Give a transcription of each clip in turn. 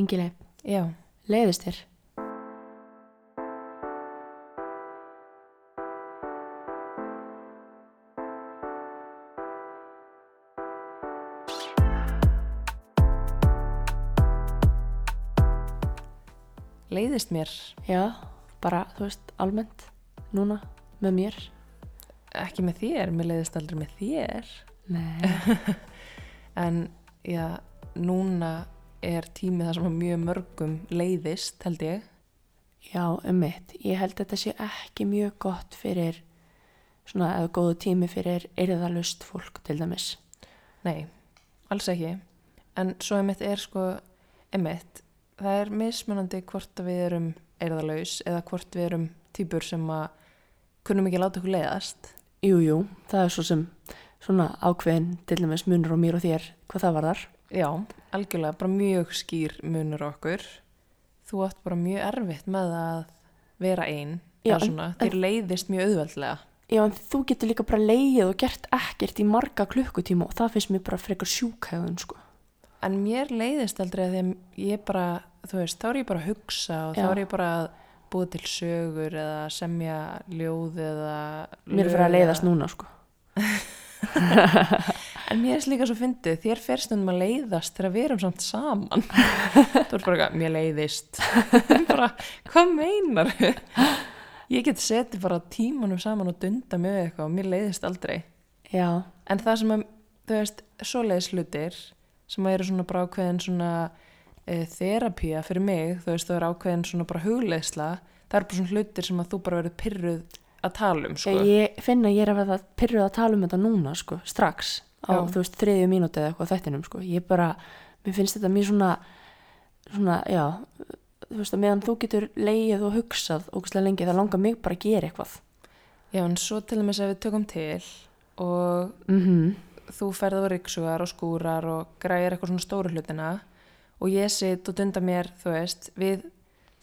Ingileif, Já, leiðist þér? leiðist mér Já, bara, þú veist, almennt, núna, með mér. ekki með þér, mér leiðist aldrei með þér Nei. en já, núna er tímið það sem mjög mörgum leiðist, held ég Já, um mitt. Ég held að þetta sé ekki mjög gott fyrir, svona, eða góðu tími fyrir erðalust fólk til dæmis. Nei, alls ekki en svo einmitt er sko einmitt, það er mismunandi hvort við erum erðalaus eða hvort við erum týpur sem að kunnum ekki láta okkur leiðast Jú, jú, það er svo sem svona ákveðin til dæmis munur og mér og þér hvað það var þar. Já, algjörlega, bara mjög skýr munur okkur. Þú átt bara mjög erfitt með að vera einn, þér leiðist mjög auðveldlega. Já, en þú getur líka bara leið og gert ekkert í marga klukkutíma og það finnst mér bara frekar sjúkhæðun, sko. En mér leiðist aldrei að ég bara, þú veist, þá er ég bara að hugsa og þá Já. er ég bara að búa til sögur eða semja ljóð eða... Mér er fyrir að leiðast núna, sko. En mér er líka svo fyndið, þér fer stundum að leiðast þegar við erum samt saman. Þú er bara eitthvað, mér leiðist. bara, hvað meinar Ég get setið bara tímanum saman og dunda með eitthvað og mér leiðist aldrei. Já, En það sem að, þú veist, svoleiðis hlutir sem að eru svona bara ákveðin svona e, þerapía fyrir mig, þú veist, það er ákveðin svona bara hugleiðsla, það eru bara svona hlutir sem að þú bara verður pyrruð að tala um, sko. ég finna að ég er að verða pyrruð að tala um þetta núna, sko, strax á, Já. þú veist, þriðju mínúti eða eitthvað á þættinum, sko. Ég bara, mér finnst þetta mjög svona, svona, já, þú veist, að meðan þú getur leið og hugsað ógustlega lengi, það langar mig bara að gera eitthvað. Já, en svo til dæmis ef við tökum til og Mm þú ferð á ryksugar og skúrar og græðir eitthvað svona stóru hlutina og ég sitt og dunda mér, þú veist, við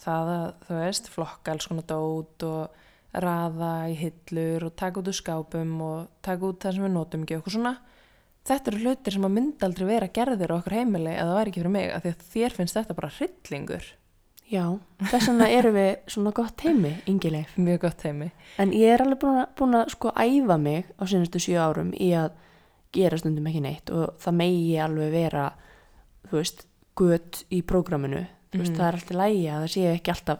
það að, þú veist, flokka alls konar dót og raða í hillur og taka út úr skápum og taka út það sem við notum ekki og eitthvað svona. Þetta eru hlutir sem að myndi aldrei vera gerðir á okkur heimili eða það væri ekki fyrir mig, af því að þér finnst þetta bara hryllingur. Já, þess vegna erum við svona gott heimi, Ingileif. Mjög gott heimi. En ég er alveg búin að, búin að sko æfa mig á sínustu sjö árum í að gera stundum ekki neitt og það megi alveg vera, þú veist, gött í prógraminu. Þú veist, Mhm. það er alltaf lægi að það sé ekki alltaf,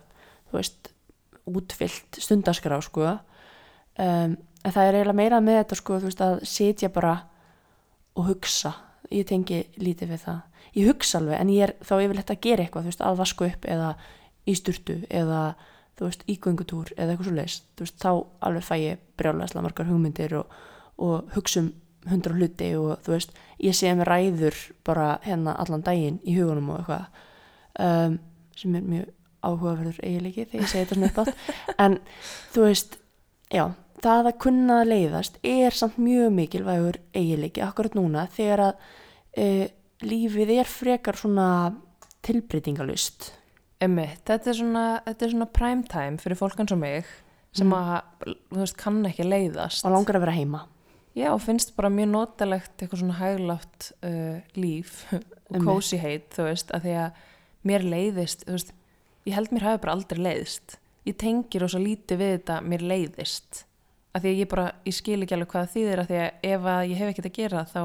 þú veist, útfyllt stundaskrá, sko. Um, en það er eiginlega meira með þetta, sko, þú veist, að sitja bara og hugsa. Ég tengi lítið við það. Ég hugsa alveg, en ég er þá yfirleitt að gera eitthvað, veist, að vasku upp eða í sturtu eða þú veist, í göngutúr eða eitthvað svo leist, þú veist, þá alveg fæ ég brjálæslega margar hugmyndir og, og hugsa um hundra hluti og þú veist, ég sé mér ræður bara hérna allan daginn í hugunum og eitthvað um, sem er mjög áhugaverður eiginleiki þegar ég segi þetta svona upp átt en þú veist, já það að kunna að leiðast er samt mjög mikilvægur eiginleiki akkurat núna þegar að e, lífið er frekar svona tilbreytingalust Emmi, þetta er svona, svona prime time fyrir fólk eins og mig sem Mm. að, þú veist, kann ekki leiðast. og langar að vera heima Já, og finnst bara mjög notalegt eitthvað svona hæglátt uh, líf og cozy heit, þú veist, að því að mér leiðist, þú veist, ég held mér hafi bara aldrei leiðist. Ég tengir rosa lítið við þetta mér leiðist. Að því að ég bara, ég skil ekki alveg hvað þýðir að því að ef að ég hef ekkert að gera þá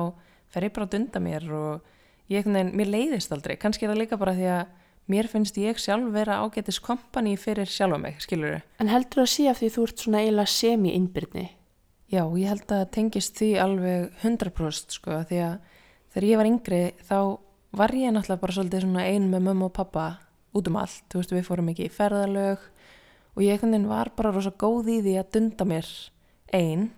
fer ég bara að dunda mér og ég einhvern veginn, mér leiðist aldrei. Kannski er það líka bara því að mér finnst ég sjálf vera ágætis kompani fyrir sjálfa mig, skilur þau? En heldur það að sé af því þú ert svona eiginlega semi-innbyrni? Já, ég held að tengist því alveg 100% sko, því að þegar ég var yngri þá var ég náttúrulega bara svolítið svona ein með mömmu og pappa út um allt, þú veist, við fórum ekki í ferðalög og ég einhvern veginn var bara rosa góð í því að dunda mér ein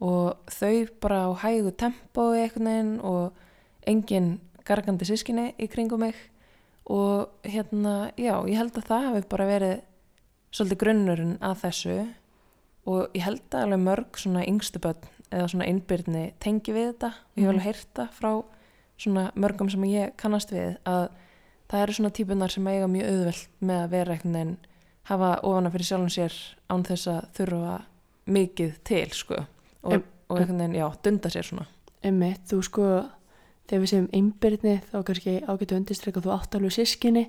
og þau bara á hægu tempói einhvern veginn og engin gargandi sískinni í kringum mig. Og hérna, já, ég held að það hefur bara verið svolítið grunnurinn að þessu. Og ég held að alveg mörg svona yngstu börn eða svona innbyrni tengi við þetta. Og ég hef Mhm. alveg heyrta frá svona mörgum sem ég kannast við að það eru svona típunar sem eiga mjög auðvelt með að vera einhvern veginn hafa ofana fyrir sjálfum sér án þess að þurfa mikið til sko og, Em- og einhvern veginn, já, dunda sér svona Einmitt, þú sko, þegar við segjum einbyrni þá kannski ágætu undirstreika þú átt alveg sískinni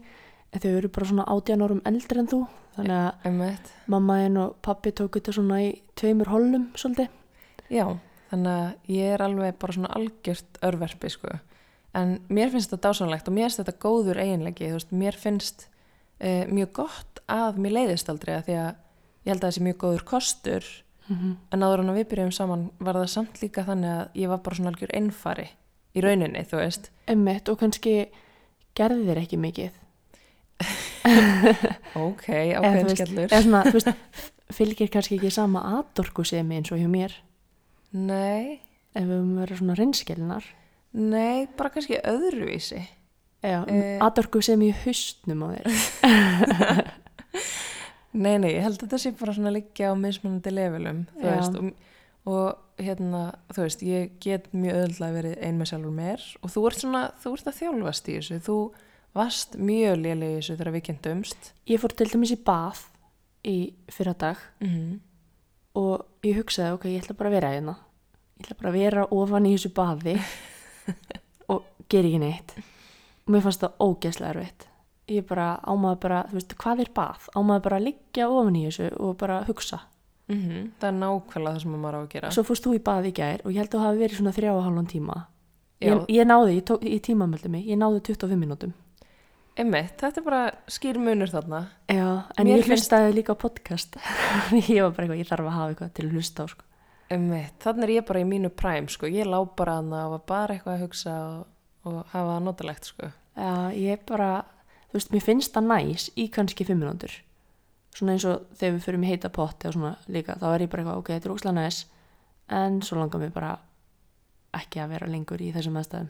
en þau eru bara svona 18 árum eldri en þú þannig að Einmitt. mamma en og pappi tók þetta svona í tveimur hollum svolítið. Já, þannig að ég er alveg bara svona algjört örverfi sko. En mér finnst þetta dásanlegt og mér finnst þetta góður eiginleiki, þú veist, mér finnst uh, mjög gott að mér leiðist aldrei að því að ég held að það sé mjög góður kostur Mm en áður en við byrjum saman var það samt líka þannig að ég var bara svona algjör einfari í rauninni, þú veist. Emmitt og kannski gerði þér ekki mikið. Ok, ákveðin skellur. eða svona, þú veist, fylgir kannski ekki sama atorku sem eins og hjá mér Nei, ef við höfum verið svona reynskelinar. nei, bara kannski öðruvísi. Já, Eh. atorku sem í haustnum á þér. Nei, nei, ég held að þetta sé bara svona liggja á mismunandi levelum, veist, og, og hérna, þú veist, ég get mjög öðvöldlega verið ein með sjálfur mér og þú ert svona, þú ert að þjálfast í þessu, þú varst mjög lélega í þessu þegar við kynntumst. Ég fór til dæmis í bað í fyrra dag Mm og ég hugsaði, ok, ég ætla bara að vera hérna. Ég ætla bara að vera ofan í þessu baði og gera ekki neitt. Og mér fannst það ógeðslega erfitt. Ég bara ámaði bara, þú veist, hvað er bað? Ámaði bara að liggja ofan í þessu og bara hugsa. Það er nákvæmlega það sem maður á að gera. Svo fórst þú í bað í gær og ég held að þú hafi verið svona þrjá og halvan tíma. Ég, ég náði, ég, tók, ég tímamöldi mig, ég náði 25 mínútum. Einmitt, þetta er bara skýr munur þarna. Já, en Mér ég hlustaði líka á podcast. ég var bara eitthvað, ég þarf að hafa eitthvað til að hlusta á, sko. Þannig er ég bara í mínu præm, sko. Ég lá bara hana og var bara eitthvað að hugsa og, og hafa það notalegt, sko. Já, ég bara, þú veist, mér finnst það næs í kannski 5 mínútur. Svona eins og þegar við förum í heita potti og svona líka, þá er ég bara eitthvað, ok, þetta er ókslega næs, en svo langar mér bara ekki að vera lengur í þessum aðstæðum.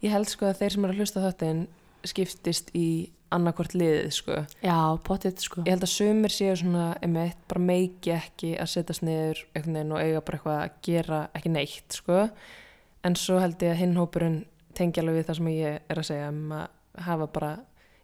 Ég held sko að þeir sem eru að hlusta á þáttinn skiptist í annarkvort liðið, sko. Já, pottið, sko. Ég held að sumir séu svona, einmitt, bara meiki ekki að setjast niður og eiga bara eitthvað að gera ekki neitt, sko. En svo held ég að hinn hópurinn tengi alveg við það sem ég er að segja um að hafa bara,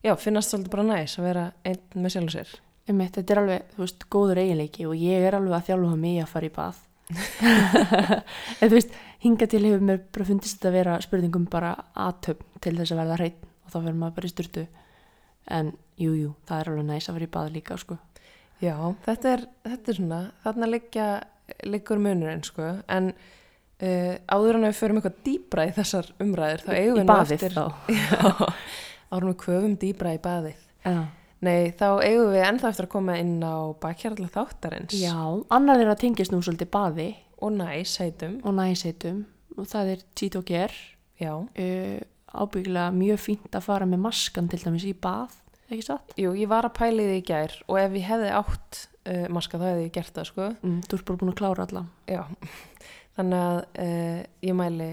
já, finnast svolítið bara næs að vera einn með sjálf sér. Einmitt, þetta er alveg, þú veist, góður eiginleiki og ég er alveg að þjálfa mig að fara í bað. en þú veist, hinga til hefur mér bara fundist þetta að vera spurningum bara aðtöfn til þess að verða hreitt og þá verður maður bara í styrtu. En jú, jú, það er alveg næs að fara í bað líka, sko. Já, þetta er, þetta er svona, þarna liggja, liggur munurinn, sko, en uh, áður en að við förum eitthvað dýbra í þessar umræður, þá eigum Í við nú en við köfum dýbra í baðið. Já. Nei, þá eigum við ennþá eftir að koma inn á bakhjarla þáttarins Já, annar þeirra tengist nú svolítið baði og næs heitum, og næseitum og það er Tito Ger já. uh, ábyggilega mjög fínt að fara með maskan til dæmis í bað, ekki satt? Jú, ég var að pæli því í gær og ef ég hefði átt uh, maska þá hefði ég gert það, sko. Mm, þú ert bara búin að klára alla. Já, þannig að uh, ég mæli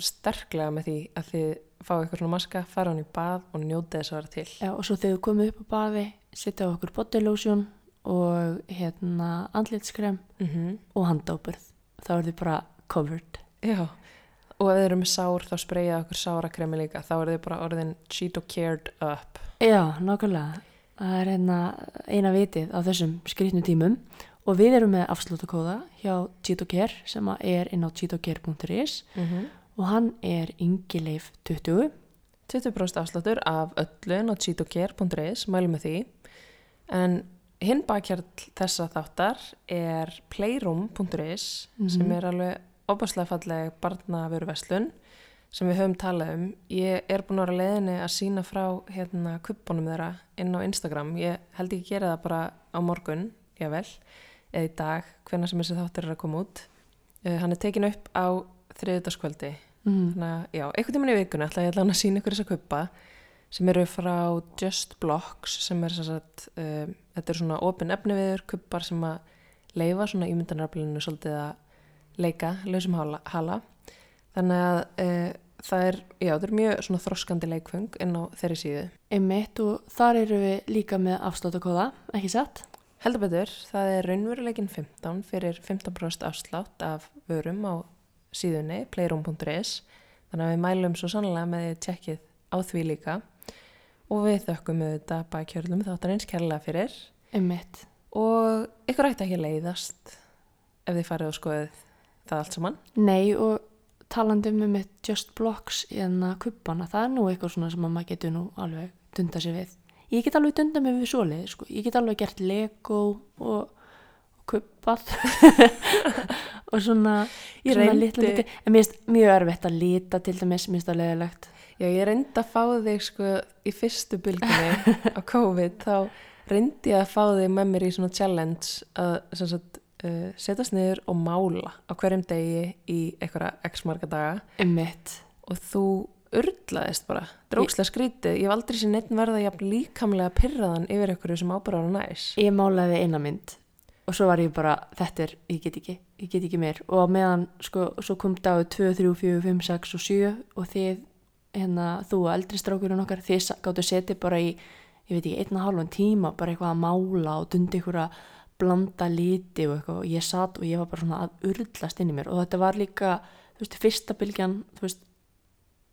sterklega með því að þið fá eitthvað svona maska, fara hann í bað og njóti þess að vera til. Já, og svo þegar þú komið upp á baði, setja á okkur body lotion og hérna andlitskrem Mm og handóperð. Þá er þið bara covered. Já, og ef þið eru með sár þá spreyja okkur sárakremi líka, þá er þið bara orðin Cheeto cared up. Já, nákvæmlega. Það er hérna eina vitið á þessum skrýtnu tímum og við erum með afslótakóða hjá Tito Care sem er inn á titocare.is Mm -hmm. Og hann er yngileif 20 20% afsláttur af öllun á cheetocare.is, mælum með því. En hinn bakkjarl þessa þáttar er playroom.is sem Mhm. er alveg opaslega falleg barnavöruverslun sem við höfum talað um. Ég er búin að vera á leiðinni að sína frá hérna kuppunum þeirra inn á Instagram. Ég held ekki að gera það bara á morgun, jável, eða í dag, hvenær sem þessi þáttur er að koma út. Uh, hann er tekin upp á þriðutaskvöldi mm. Þannig að, já, einhvern tímann í vikuna ætla ég að sína ykkur þess að kuppa sem eru frá Just Blocks sem er sem sagt, um, þetta er svona opin efniviður kuppar sem að leifa svona ímyndanaraflinu svolítið að leika lausum hala, hala. þannig að uh, það er, já, það er mjög svona þroskandi leikfung inn á þeirri síðu Einmitt og þar eru við líka með afslótakóða, ekki satt? heldur betur, það er raunveruleikin 15 fyrir 15% afslátt af vörum á síðunni playroom.is þannig að við mælum svo sannlega með því tjekkið á því líka. Og við þökkum auðvitað bakkjörlum þáttarins kærlega fyrir. Einmitt. og ykkur ætti ekki leiðast ef þið farið og skoðið það allt saman. Nei og talandi um með Just Blocks en að kubbana, það er nú eitthvað svona sem að maður getur nú alveg dunda sér við. Ég get alveg dunda mig við svoleið sko. ég get alveg gert Lego og, og kubbað. Og svona, svona litla liti en mér finnst mjög erfitt að lita til dæmis, mér finnst það leðilegt Já, ég reyndi að fá þig sko í fyrstu bylginni á COVID, þá reyndi ég að fá þig með mér í svona challenge að sagt, uh, setjast niður og mála á hverjum degi í einhverja x marga daga. Um mitt og þú urlaðist bara, drókslega skrítið, ég hef aldrei sér neitt verða jafn líkamlega pyrraðan yfir einhverju sem ára næs. ég málaði eina mynd og svo var ég bara, þetta er, ég get ekki ég get ekki meir. Og meðan sko, svo kom dagur 2, 3, 4, 5, 6 og 7 og þið, hérna þú og eldri strákurinn okkar, þið sa- gátu setið bara í, ég veit ekki, einn og hálfan tíma bara eitthvað að mála og dundi ykkur að blanda liti og eitthvað. Og ég satt og ég var bara svona að urlast inn í mér. Og þetta var líka, þú veist, fyrsta bylgjan, þú veist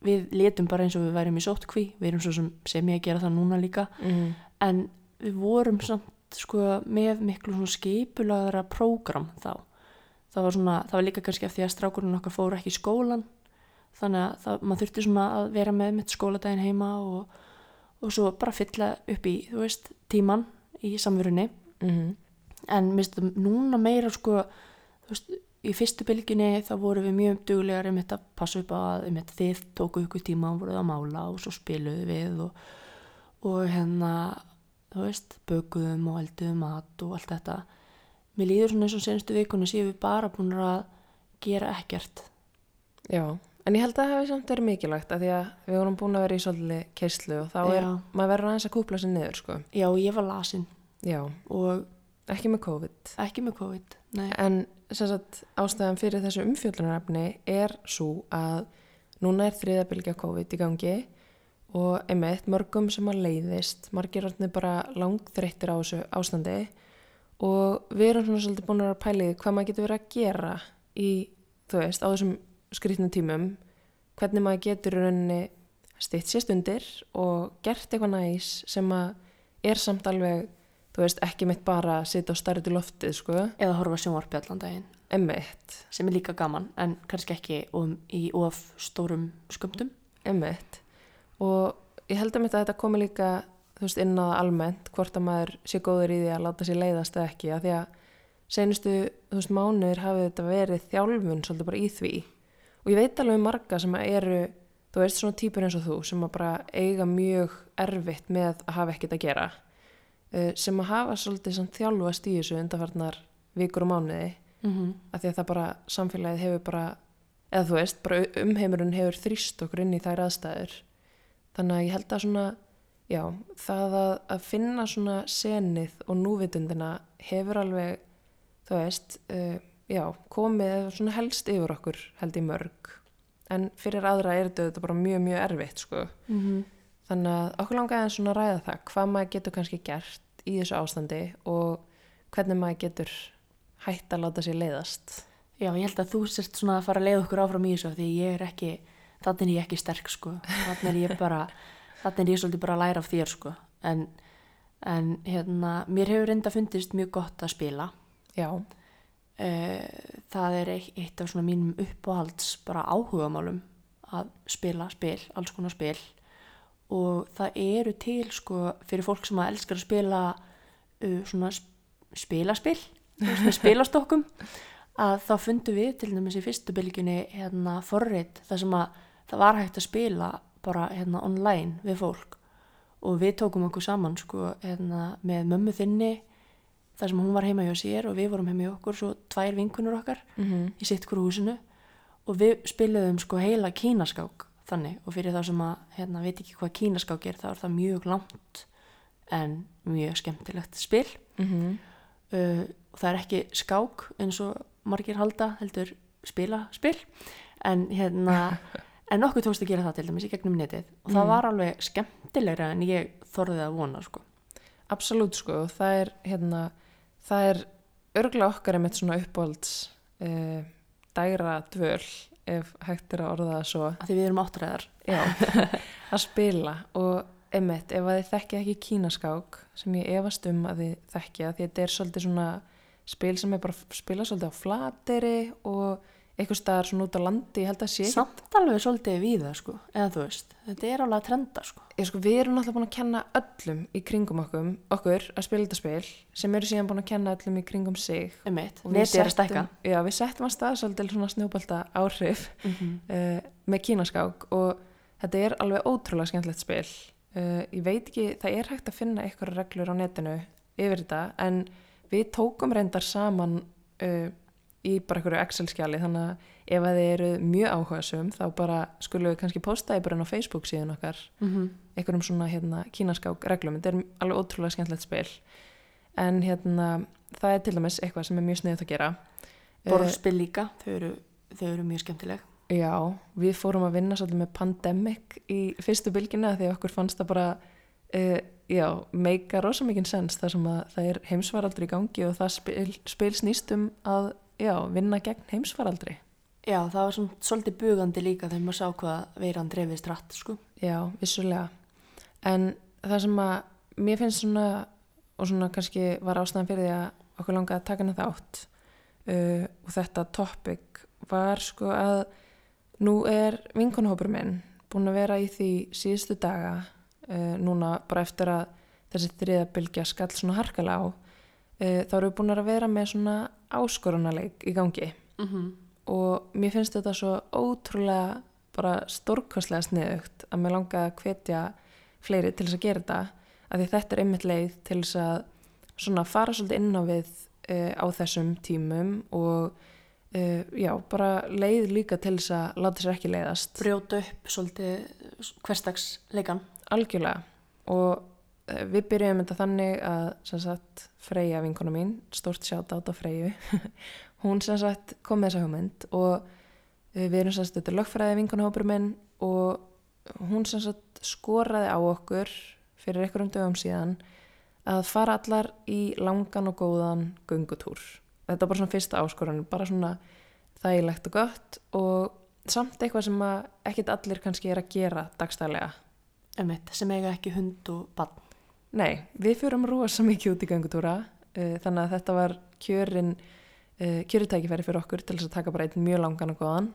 við letum bara eins og við værum í sótkví við erum svo sem, sem ég að gera það núna líka. Mm. en við vorum samt sko með miklu skipulaðara prógram þá. Það var svona, það var líka kannski af því að strákurinn okkar fóru ekki í skólan þannig að það, maður þurfti að vera með mitt skóladaginn heima og, og svo bara fylla upp í, veist, tíman í samverunni. Mm. en minnst núna meira sko veist, í fyrstu bylginni þá voru við mjög duglegar um þetta að passa upp á að um þið tóku ykkur tíma og voruð að mála og svo spiluðu við og, og hérna þú veist, bökuðum og elduðum mat og allt þetta mér líður svona eins og senstu vikunni séum við bara búin að gera ekkert Já, en ég held að það hefði samt verið mikilvægt að því að við vorum búin að vera í svolítið keislu og þá er, Já. maður verður aðeins að kúpla sér niður, sko. já, ég var lasin Já, og ekki með COVID. ekki með COVID Nei. En sem sagt, ástæðan fyrir þessu umfjöldunarefni er svo að núna er þriðabilgja COVID í gangi og einmitt mörgum sem að leiðist, margir orðnir bara langþreyttir á þessu ástandi. Og við erum svona svolítið búin að pæli hvað maður getur verið að gera í, þú veist, á þessum skrýtnum tímum, hvernig maður getur rauninni stitt sér stundir og gert eitthvað næs sem að er samt alveg, þú veist, ekki mitt bara að sitja og starra til loftið, sko, eða horfa sjónvarpi allan daginn. Emmitt, sem er líka gaman en kannski ekki um, í of stórum skömmtum. Emmitt og ég held að mitt að þetta komi líka veist, inn á það almennt, hvort að maður sé góður í því að láta sér leiðast eða ekki, af því að senustu, veist, mánuður hafi þetta verið þjálfun svolítið bara í því og ég veit alveg marga sem eru þú veist, svona típur eins og þú sem að bara eiga mjög erfitt með að hafa ekkert að gera eh, sem að hafa svolítið þjálfast í þessu undarfarnar vikur og mánuði mm -hmm. að því að það bara, samfélagið hefur bara eða þú veist, bara umheimurinn hefur þrýst okkur inn í þær aðstæður þannig að ég held að svona já, það að, að finna svona senið og núvitundina hefur alveg þú veist, uh, já, komið svona helst yfir okkur held í mörg. En fyrir aðra er þetta bara mjög, mjög erfitt sko. Mm þannig að okkur langaði að svona ræða það hvað maður getur kannski gert í þessu ástandi og hvernig maður getur hætt að láta sér leiðast. Já, ég held að þú sért svona að fara að leiða okkur áfram í þessu af því ég er ekki, þannig er ég ekki sterk sko, þannig er ég bara þannig er ég svolítið bara að læra af þér sko. En, en hérna mér hefur reynda fundist mjög gott að spila. Já, uh, það er eitt, af svona mínum uppáhalds bara áhugamálum að spila spil, alls konar spil. Og það eru til sko fyrir fólk sem að elskar að spila uh, svona sp- spilaspil spilastokkum að þá fundum við til dæmis í fyrstu bylginni hérna forrið þar sem að það var hægt að spila bara hérna online við fólk. Og við tókum okkur saman sko hérna með mömmu þinni þar sem hún var heima hjá sér og við vorum heima hjá okkur svo tvær vinkunur okkar mm í sitt hverju húsinu. Og við spiluðum sko heila kínaskák þannig. Og fyrir þá sem að hérna veit ekki hvað kínaskák er þá er það mjög langt en mjög skemmtilegt spil. -hmm. uh, og það er ekki skák eins og margir halda heldur spila spil en hérna en okkur tókst að gera það til dæmis í gegnum netið. Og það Mm. var alveg skemmtilegra en ég þorðið að vona sko. Absolutt sko, það er hérna, það er örglega okkar einmitt svona uppáhalds uh, dægra dvöl ef hægt er að orða það svo. Að því við erum áttræðar. Að spila. Og einmitt, ef að þið þekkja ekki kínaskák sem ég efast um að þið þekkja því þetta er svolítið svona spil sem er bara spila svolítið á flateri og eitthvað staðar svona út á landi, ég held að sé ekki. Samt alveg svolítið við það sko eða þú veist, þetta er alveg að trenda sko. Ég, sko, við erum náttúrulega búin að kenna öllum í kringum okkur, okkur að spila þetta spil sem eru síðan búin að kenna öllum í kringum sig. Við netið er að stækka. Já, við settum að stað svolítið svona snjóbalta áhrif mm -hmm. uh, með kínaskák og þetta er alveg ótrúlega skemmtilegt spil. Uh, ég veit ekki, það er hægt að finna eitthvað reglur á netinu yfir þetta en við tókum reyndar saman uh, í bara einhverju Excel-skjali þannig að ef að þið eru mjög áhugasum þá bara skulum við kannski posta í bara á Facebook síðan okkar. Einhverjum svona hérna, kínaskák reglum. Þetta er alveg ótrúlega skemmtilegt spil. En hérna það er til dæmis eitthvað sem er mjög sniðið að gera. Eh, borðspil líka, þau eru, þau eru mjög skemmtileg. Já, við fórum að vinna svolítið með pandemic í fyrstu bylgina því okkur fannst það bara uh, já, meika rosa mikinn sens þar sem að það er heimsvaraldri í gangi og það spil, spil snýst um að já, vinna gegn heimsvaraldri já, það var svona svolítið bugandi líka þegar maður sá hvað veiran dreifist rætt sko. Já, vissulega. En það sem að mér finnst svona og svona kannski var ástæðan fyrir því að okkur langaði að taka hana þátt uh, og þetta topic var sko að nú er vinkonhópur minn búin að vera í því síðustu daga uh, núna bara eftir að þessi þriða bylgja skall svona harkala á uh, þá eru við búin að vera með svona áskorunarleik í gangi. Mm -hmm. og mér finnst þetta svo ótrúlega bara stórkostlega sniðugt að mér langaði að hvetja fleiri til þess að gera þetta að því þetta er einmitt leið til þess að svona fara svolítið inn á við uh, á þessum tímum og uh, já, bara leið líka til þess að láta sér ekki leiðast. Brjóta upp svolítið hverstags leikan algjörlega. Og við byrjum þetta þannig að sagt Freyja vinkona mín stórt sjátt át á Freyju hún sagt kom með þessa hugmynd og uh, við erum sagt þetta lögfræði vinkonahópur minn og hún skoraði á okkur fyrir einhverjum dögum síðan að fara allar í langan og góðan göngutúr. Þetta var bara svona fyrsta áskorun bara svona þægilegt og gott og samt eitthvað sem ekkit allir kannski er að gera dagstælega. Eitt, sem eiga ekki hund og bann Nei, við fyrum rosa mikið út í göngutúra uh, þannig að þetta var kjörin uh, kjöritækifæri fyrir okkur til þess að taka bara einn mjög langan og góðan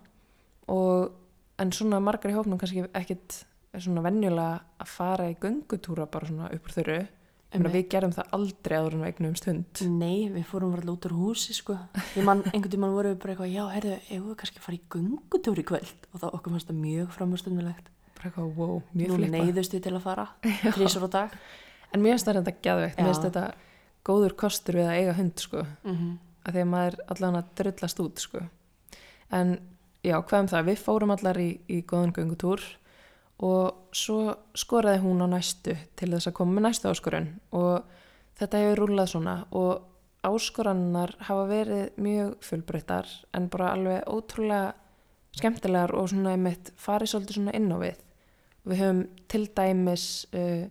og en svona margar í hófnum kannski ekkit svona venjulega að fara í göngutúra bara svona upp úr þurru Meina, Einmitt. við gerum það aldrei áður en við eignum stund Nei, við fórum bara út úr húsi sko. Man, einhvern tímann voru við bara eitthvað, já, heyrðu, ef við kannski að fara í göngutúr í kvöld og það okkur fannst það mjög framhjörstundulegt. bara eitthvað, wow, mjög Nú flippa neyðust við til að fara, þrísar á dag. En mér finnst þetta geðveikt, mér Já. finnst þetta góður kostur við að eiga hund sko Mm -hmm. að því að maður allan að drullast út sko. en já, hvað um það við fórum allar í, í góðan göngutúr og svo skoraði hún á næstu til þess að koma með næstu áskorun og þetta hefur rúlað svona og áskorannar hafa verið mjög fullbreyttar en bara alveg ótrúlega skemmtilegar og svona einmitt farið svolítið svona inn á við við höfum til dæmis uh,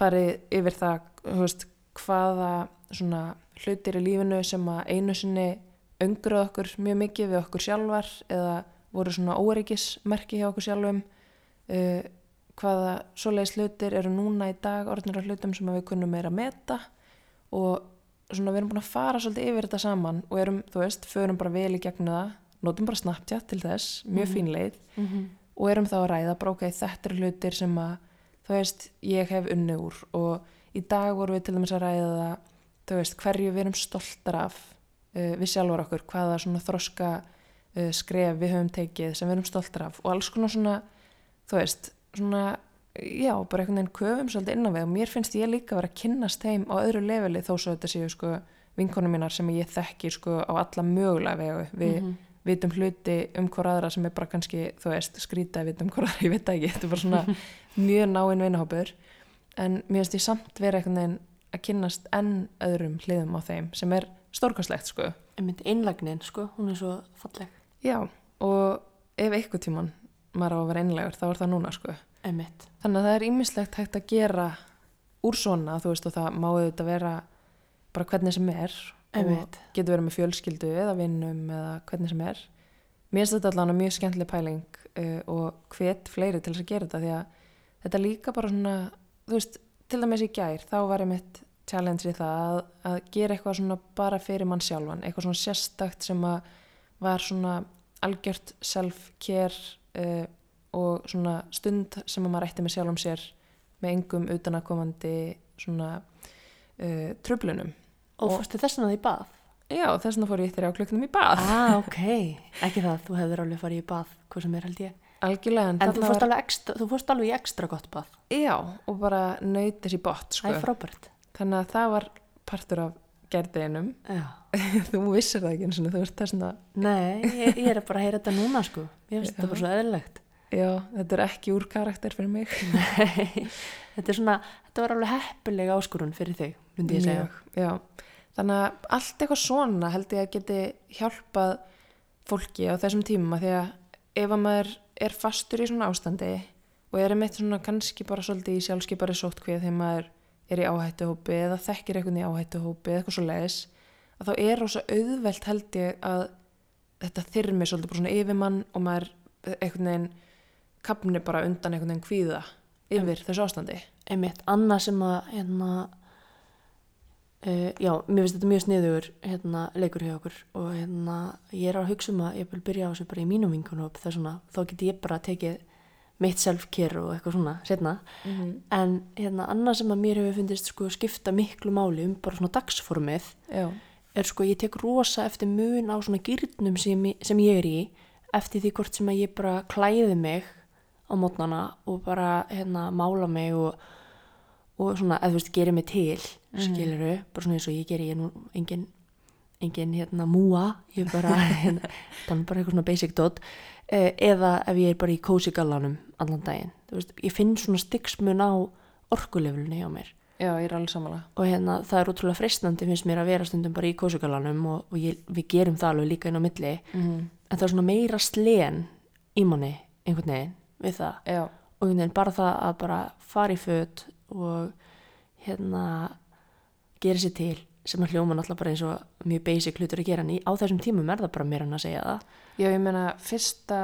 farið yfir það veist, hvaða svona hlutir í lífinu sem að einu sinni öngruð okkur mjög mikið við okkur sjálfar eða voru svona óreigismerki hjá okkur sjálfum uh, hvaða svoleiðis hlutir eru núna í dag orðnir af hlutum sem við kunnum meira að meta og svona við erum búin að fara svolítið yfir þetta saman og erum, þú veist, förum bara vel í gegnum það notum bara Snapchat til þess, mjög Mhm. fín leið Mm -hmm. og erum þá að ræða bara ok, þetta eru hlutir sem að þú veist, ég hef unni úr og í dag vorum við til dæmis að ræða þú veist, hverju við erum stoltar af uh, við sjálfur okkur, hvaða svona þroska uh, skref við höfum tekið sem við erum stoltar af og alls konar svona þú veist, svona já, bara einhvern veginn köfum svolítið inn á við og mér finnst ég líka að vera að kynnast þeim á öðru leveli þó svo þetta séu sko vinkonum mínar sem ég þekki sko á alla mögulega vegu við Mhm. Vitum hluti um hver aðra sem er bara kannski, þú veist, skrýta að vita um hver aðra, ég veit ekki, þetta er bara svona mjög náinn vinahópur en mér finnst ég samt vera einhvern veginn að kynnast enn öðrum hliðum á þeim sem er stórkastlegt sko einlagnin, sko, hún er svo falleg. já, og ef eitthvað tíman maður á að vera einlegur, þá er það núna sko Einmitt. þannig að það er ímislegt hægt að gera úr svona, þú veist, og það má auðvitað vera bara hvernig sem er og getur verið með fjölskyldu eða vinnum eða hvernig sem er. Mér finnst þetta allan mjög skemmtileg pæling uh, og hvet fleiri til þess að gera þetta því að þetta líka bara svona þú veist, til dæmis í gær þá var ég mitt challenge í það að, að gera eitthvað svona bara fyrir mann sjálfan eitthvað svona sérstakt sem að var svona algjört self-care uh, og svona stund sem að maður ætti með sjálfum sér með engum utanakomandi svona uh, tröflunum Og, fórstu þess vegna í bað? já, þess vegna fór ég þrjá klukkunum í bað Ah, ok. Ekki það, þú hefur alveg farið í bað, hvað sem er held ég. algjörlega, en, þú fórst, alveg ekstra, þú fórst alveg í ekstra gott bað. já, og bara nöyt þessi bott Það er sko. frábært. þannig að það var partur af gerðinum Já. þú vissir það ekki eins og þú ert þess að Nei, ég, ég er bara að heyra þetta núna, sko. Ég finnst þetta bara svo eðlilegt. já, þetta er ekki úr karakter fyrir mig Nei, þetta er svona, þetta var alveg heppilega áskorun fyrir þig, myndi ég segja. Mjög, já. Þannig að allt eitthvað svona held ég að geti hjálpað fólki á þessum tímum að því að ef að maður er fastur í svona ástandi og er einmitt svona kannski bara svolítið í sjálfskeipari sóttkvið þegar maður er í áhættuhópi eða þekkir eitthvað í áhættuhópi eða eitthvað svo leiðis að þá er rosa auðvelt held ég að þetta þyrmi svolítið bara svona yfir mann og maður einhvern veginn kapni bara undan einhvern veginn kvíða yfir þessu ástandi. Einmitt, annað sem að, hérna, uh, já, mér finnst þetta mjög sniður, hérna, leikur hjá okkur og hérna, ég er að hugsa um að ég vil byrja á þessu bara í mínum vinkunum og svona, þá get ég bara tekið mitt self-care og eitthvað svona, setna. Mm -hmm. En hérna, annað sem að mér hefur fundist sko skipta miklu máli um bara svona dagsformið Já, er sko ég tek rosa eftir mun á svona gýrnum sem, sem ég er í eftir því hvort sem að ég bara klæði mig á mótnana og bara hérna mála mig og, og svona, eða þú veist, geri mig til skiluru, bara svona eins og ég geri ég nú engin, engin hérna múa, ég er bara hérna, þannig bara eitthvað svona basic dot eh, eða ef ég er bara í cozy gallanum allan daginn, þú veist, ég finn svona styggsmun á orkuleflunni á mér. Já, ég er alveg samanlega. og hérna það er útrúlega freistandi finnst mér að vera stundum bara í kósugalanum og, og ég, við gerum það alveg líka inn á milli. Mm en það er svona meira slen í manni einhvern veginn við það. Já, og einhvern veginn bara það að bara fara í föt og hérna gera sér til sem að hljóma náttúrulega bara eins og mjög basic hlutur að gera en á þessum tímum er það bara meira en að segja það já, ég meina fyrsta,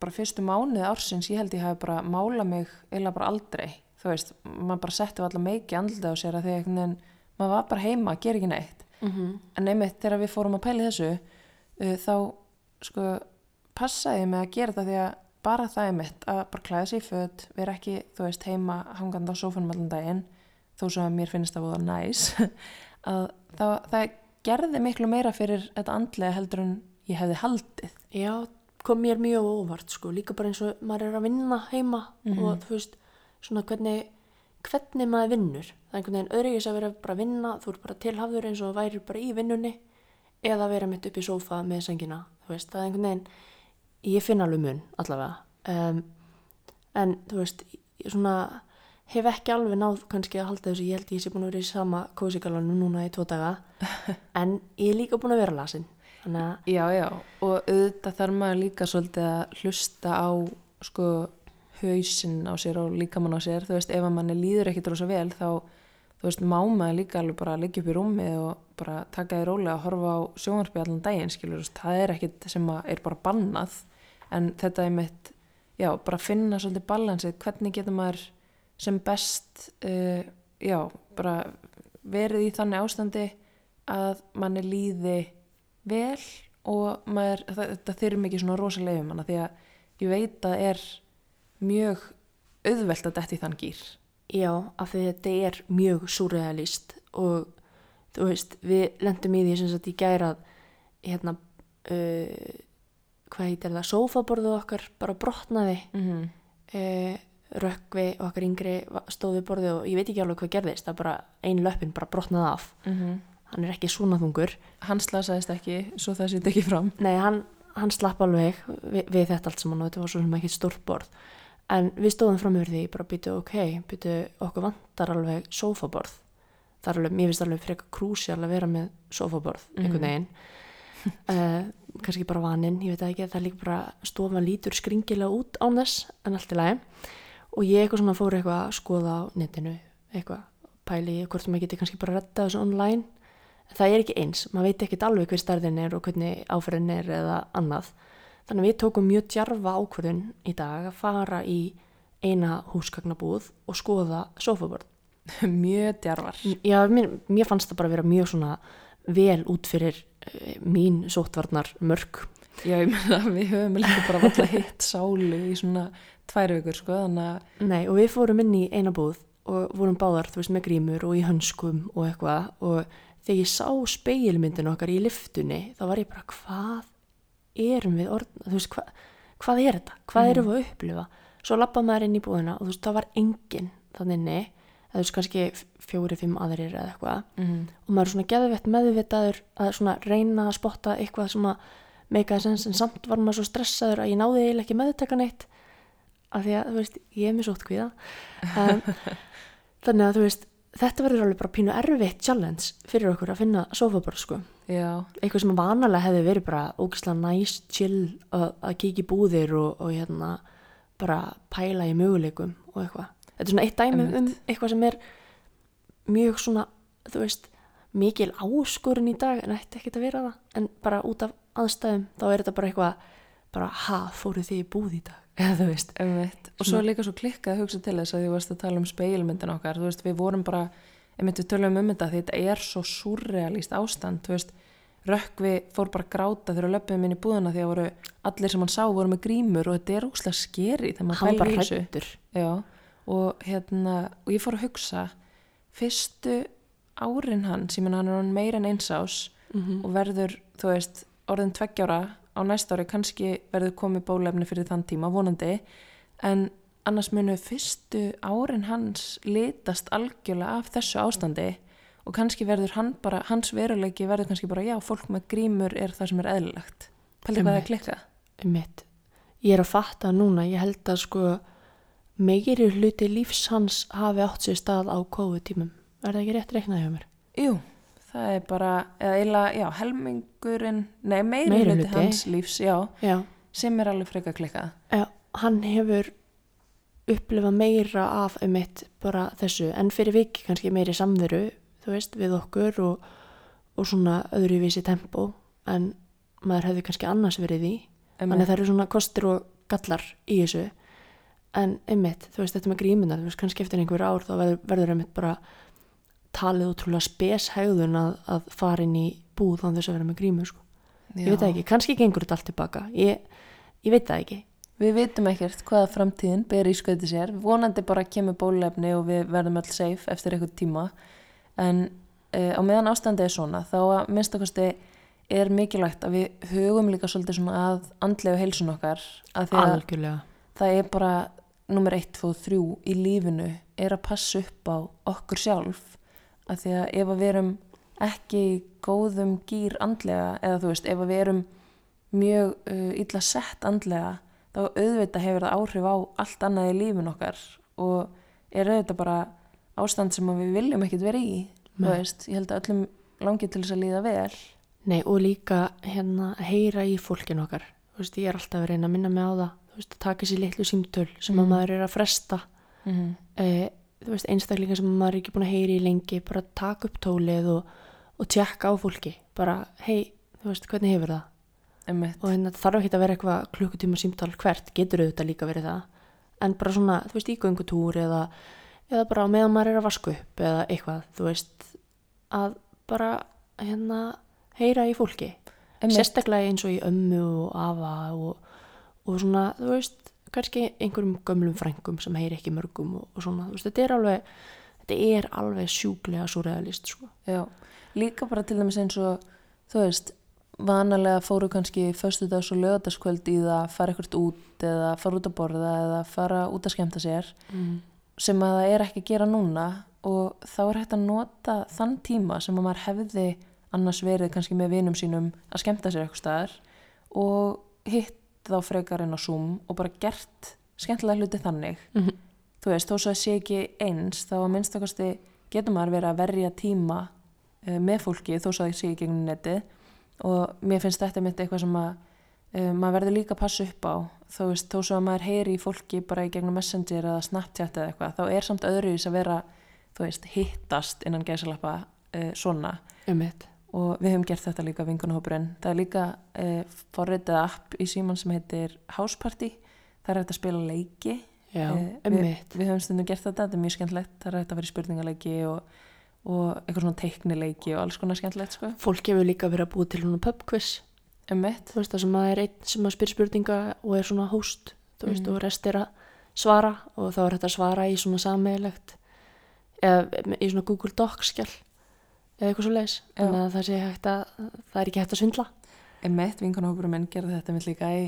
bara fyrstu mánuði ársins, ég held ég hafi bara mála mig eða bara aldrei, þú veist, maður bara setti allar meiki andlita á sér að því veginn, maður var bara heima, ger ekki neitt. mm -hmm. En einmitt þegar við fórum að pæli þessu, uh, þá sko passaði ég mig að gera það því að bara það einmitt að bara klæða sig í föt, vera ekki, þú veist, heima hangandi á sófanum allan daginn, þó svo að mér finnst það voða næs, að það, það gerði miklu meira fyrir þetta andlega heldur en ég hefði haldið. Já, kom mér mjög óvart sko, líka bara eins og maður er að vinna heima og þú veist, svona hvernig hvernig maður vinnur. Það er einhvern veginn öðrugjus að vera bara að vinna þú er bara tilhafður eins og væri bara í vinnunni eða vera mitt upp í sófa með sengina, þú veist, það er einhvern veginn ég finn alveg mun allavega. Um, en þú veist ég svona hef ekki alveg náð kannski að halda þessu, ég held ég sé búin að vera í sama kósigalanum núna í tvo daga. En ég er líka búin að vera lasin. Þannig Já, já, og auðvitað þarf maður líka svolítið að hlusta á sko hausinn á sér og líkamann á sér, þú veist, ef að manni líður ekkit rosa vel þá, þú veist, má maður líka alveg bara liggja upp í rúmi og bara taka því rólega að horfa á sjónvarpi allan daginn, skilur, þú veist, það er ekkit sem er bara bannað, en þetta er mitt, já, bara finna svolítið balansið, hvernig getur maður sem best, uh, já, bara verið í þannig ástandi að manni líði vel og maður, þetta þyrm ekki svona rosalega um hana því að ég veit að er mjög auðvelt að detti þann gýr. Já, af því þetta er mjög surrealist og þú veist, við lendum í því sem sagt í gæra hérna, uh, hvað heitir það, sófaborðið okkar bara brotnaði, Mm -hmm. uh, rökkvi okkar yngri stóði borðið og ég veit ekki alveg hvað gerðist, það bara ein löppin bara brotnaði af, hann er ekki svona þungur, Hann slasaðist ekki, svo það sýtt ekki fram. nei, hann, hann slapp alveg við, við þetta allt saman og þetta var svo sem ekki stórt borð, en við stóðum fram yfir því, bara býtu ok, býtu okkur vantar alveg sófaborð. Það er alveg, mér finnst alveg frekar krúsjál að vera með sófaborð, einhvern veginn uh, kannski bara vaninn ég veit ekki, það er líka bara stofan lítur skringilega út án þess en allt í lagi. Og ég eitthvað svona fór eitthvað að skoða á netinu eitthvað, pæli hvort maður geti kannski bara retta þessu online. En það er ekki eins, maður veit ekkert alveg hver starðin er og hvernig áferðin er eða annað. Þannig að við tókum mjög djarfa ákvörðun í dag að fara í eina húsgagnabúð og skoða sófaborð. Mjög djarvar. Já, mér, mér fannst það bara vera mjög svona vel út fyrir uh, mín sóttvarnar mörg Já, ég meina við höfum líka bara valla hitt sálu í svona tvær vikur, sko, þannig að Nei, og við fórum inn í eina búð og vorum báðar, þú veist, með grímur og í hönskum og eitthvað og þegar ég sá speilmyndin okkar í liftunni þá var ég bara, hvað erum við orðna, þú veist, hva, hvað er þetta? Hvað erum við að upplifa? Svo lappa maður inn í búðina og þú veist, það var enginn þannig eða veist, kannski fjóri, fimm aðrir eða eitthvað. Mm. og maður er svona geðvett meðvitaður að svona reyna að spotta eitthvað sem að meikaði sens en samt var maður svo stressaður að ég náði eiginlega ekki meðtaka neitt af því að þú veist, ég er mér sótt kvíða um, þannig að þú veist þetta verður alveg bara pínu erfitt challenge fyrir okkur að finna sofaborð sko. Já, eitthvað sem vanalega hefði verið bara ógislega nice, chill að, að kíkja í búðir og, og hérna bara pæla í möguleikum og eitthvað þetta er svona eitt dæmi um eitthvað sem er mjög svona, þú veist mikil áskorun í dag en ætti ekkert að vera það. En bara út af aðstæðum þá er þetta bara eitthvað bara ha, fóruð þið í búð í dag? Eða þú veist. Einmitt. Og svo líka svo klikkað að hugsa til þess að því varst að tala um speilmyndin okkar, þú veist, við vorum bara, einmitt við tölum um þetta því þetta er svo surrealíst ástand, þú veist, Rökkvi fór bara að gráta þegar löpum inn í búðina því að voru, allir sem hann sá voru með grímur og þetta er úkslega skeri þegar maður í þessu. Og hérna, og ég fór að hugsa, fyrstu árin hans, ég menna hann er meira en eins ás mm og verður, þú veist, orðin tveggjára á næsta ári kannski verður komið bólefni fyrir þann tíma, vonandi, en annars munu fyrstu árin hans litast algjörlega af þessu ástandi og kannski verður hann bara, hans veruleiki verður kannski bara, já, fólk með grímur er það sem er eðlilegt. Pældi hvað það klikkað? Einmitt. Ég er að fatta núna, ég held að sko meiri hluti lífs hans hafi átt sér stað á COVID-tímum. Er það ekki rétt reiknað hjá mér? Jú, það er bara, eða eiginlega, já, helmingurinn, nei, meiri, Meiri hluti, hluti. hans lífs, já, Já. sem er alveg freka klikkað. Já, hann hefur upplifað meira af einmitt bara þessu en fyrir viki kannski meiri samveru, þú veist, við okkur og, og svona öðruvísi tempó en maður hefði kannski annars verið í. Þannig að það eru svona kostir og gallar í þessu en einmitt, þú veist, þetta með grímuna þú veist, kannski eftir einhver ár þá verður, verður einmitt bara talið útrúlega speshægðun að, að fara inn í búð þannig þess að vera með grímu, sko. Ég veit það ekki, kannski gengur þetta allt tilbaka. Ég, ég veit það ekki. Við vitum ekkert hvaða framtíðin ber í skauti sér. Vonandi bara kemur bólefni og við verðum öll safe eftir eitthvað tíma. En uh, á meðan ástandi er svona, þá að minnstakosti er mikilvægt að við hugum líka svolítið svona að andlegu heilsun okkar. Að því að Algjörlega. það er bara nummer 1, 2, 3 í lífinu er að passa upp á okkur sjálf. Að því að ef að við erum ekki góðum gýr andlega eða þú veist, ef að við erum mjög uh, illa sett andlega þá auðvitað hefur það áhrif á allt annað í lífin okkar og er auðvitað bara ástand sem við viljum ekkert vera í veist, ég held að öllum langi til þess að líða vel Nei, og líka hérna heyra í fólkinu okkar. Veist, ég er alltaf að reyna að minna mig á það. Þú veist, að taka sér litlu símtöl sem að Mm. maður er að fresta. mm. Eh, þú veist, einstaklingar sem maður er ekki búin að heyri í lengi, bara taka upp tólið og, og tjekka á fólki. Bara, hei, þú veist, hvernig hefur það? Og hérna, það þarf ekki að vera eitthvað klukkutíma símtal hvert, getur auðvitað líka verið það. En bara svona, þú veist, í göngutúr eða, eða bara meðan maður er að vasku upp eða eitthvað, þú veist, að bara, hérna, heyra í fólki. sérstaklega eins og í ömmu og afa og, og svona, þú veist, kannski einhverjum gömlum frængum sem heyri ekki mörgum og, og svona, þú veist, þetta er alveg, þetta er alveg sjúklega surrealist, sko. Já, líka bara til dæmis eins og þú veist, vanalega fóru kannski föstudags og lögadaskvöld í það að fara ekkert út eða fara út að borða eða fara út að skemmta sér Mm. sem að það er ekki að gera núna og þá er hægt að nota þann tíma sem að maður hefði annars verið kannski með vinum sínum að skemmta sér eitthvað staðar og hitt þá frekar en á Zoom og bara gert skemmtilega hluti þannig Mhm. þú veist, þó svo að sé ekki eins þá að minnstakosti getur maður verið að verja tíma uh, með fólki þó svo að það sé ekki gegnum netið og mér finnst þetta mitt eitthvað sem að uh, maður verður líka að passa upp á þó, veist, þó svo að maður heyri í fólki bara í gegnum messenger eða snapchat eða eitthvað þá er samt öðruvis að vera þú veist, hittast innan gæsalappa uh, svona Um eitt. Og við höfum gert þetta líka vingunahópurinn það er líka uh, forritið app í síman sem heitir House Party. Það er hægt að spila leiki. Já, Eh, við, við höfum stundum gert þetta, þetta er mjög skemmtlegt það er hægt að vera í spurningaleiki og, og eitthvað svona teiknileiki og alls konar skemmtlegt sko. Fólk hefur líka verið að búa til svona pubquiz. Það sem að er einn sem að spyr spurninga og er svona host þú veist og rest er að svara og þá er þetta að svara í svona sameigilegt eða í svona Google Docs skjall eða eitthvað svo þannig að það sé hægt að það er ekki hægt að svindla. Emmett, vinkonahópurum minn gerði þetta mitt líka í,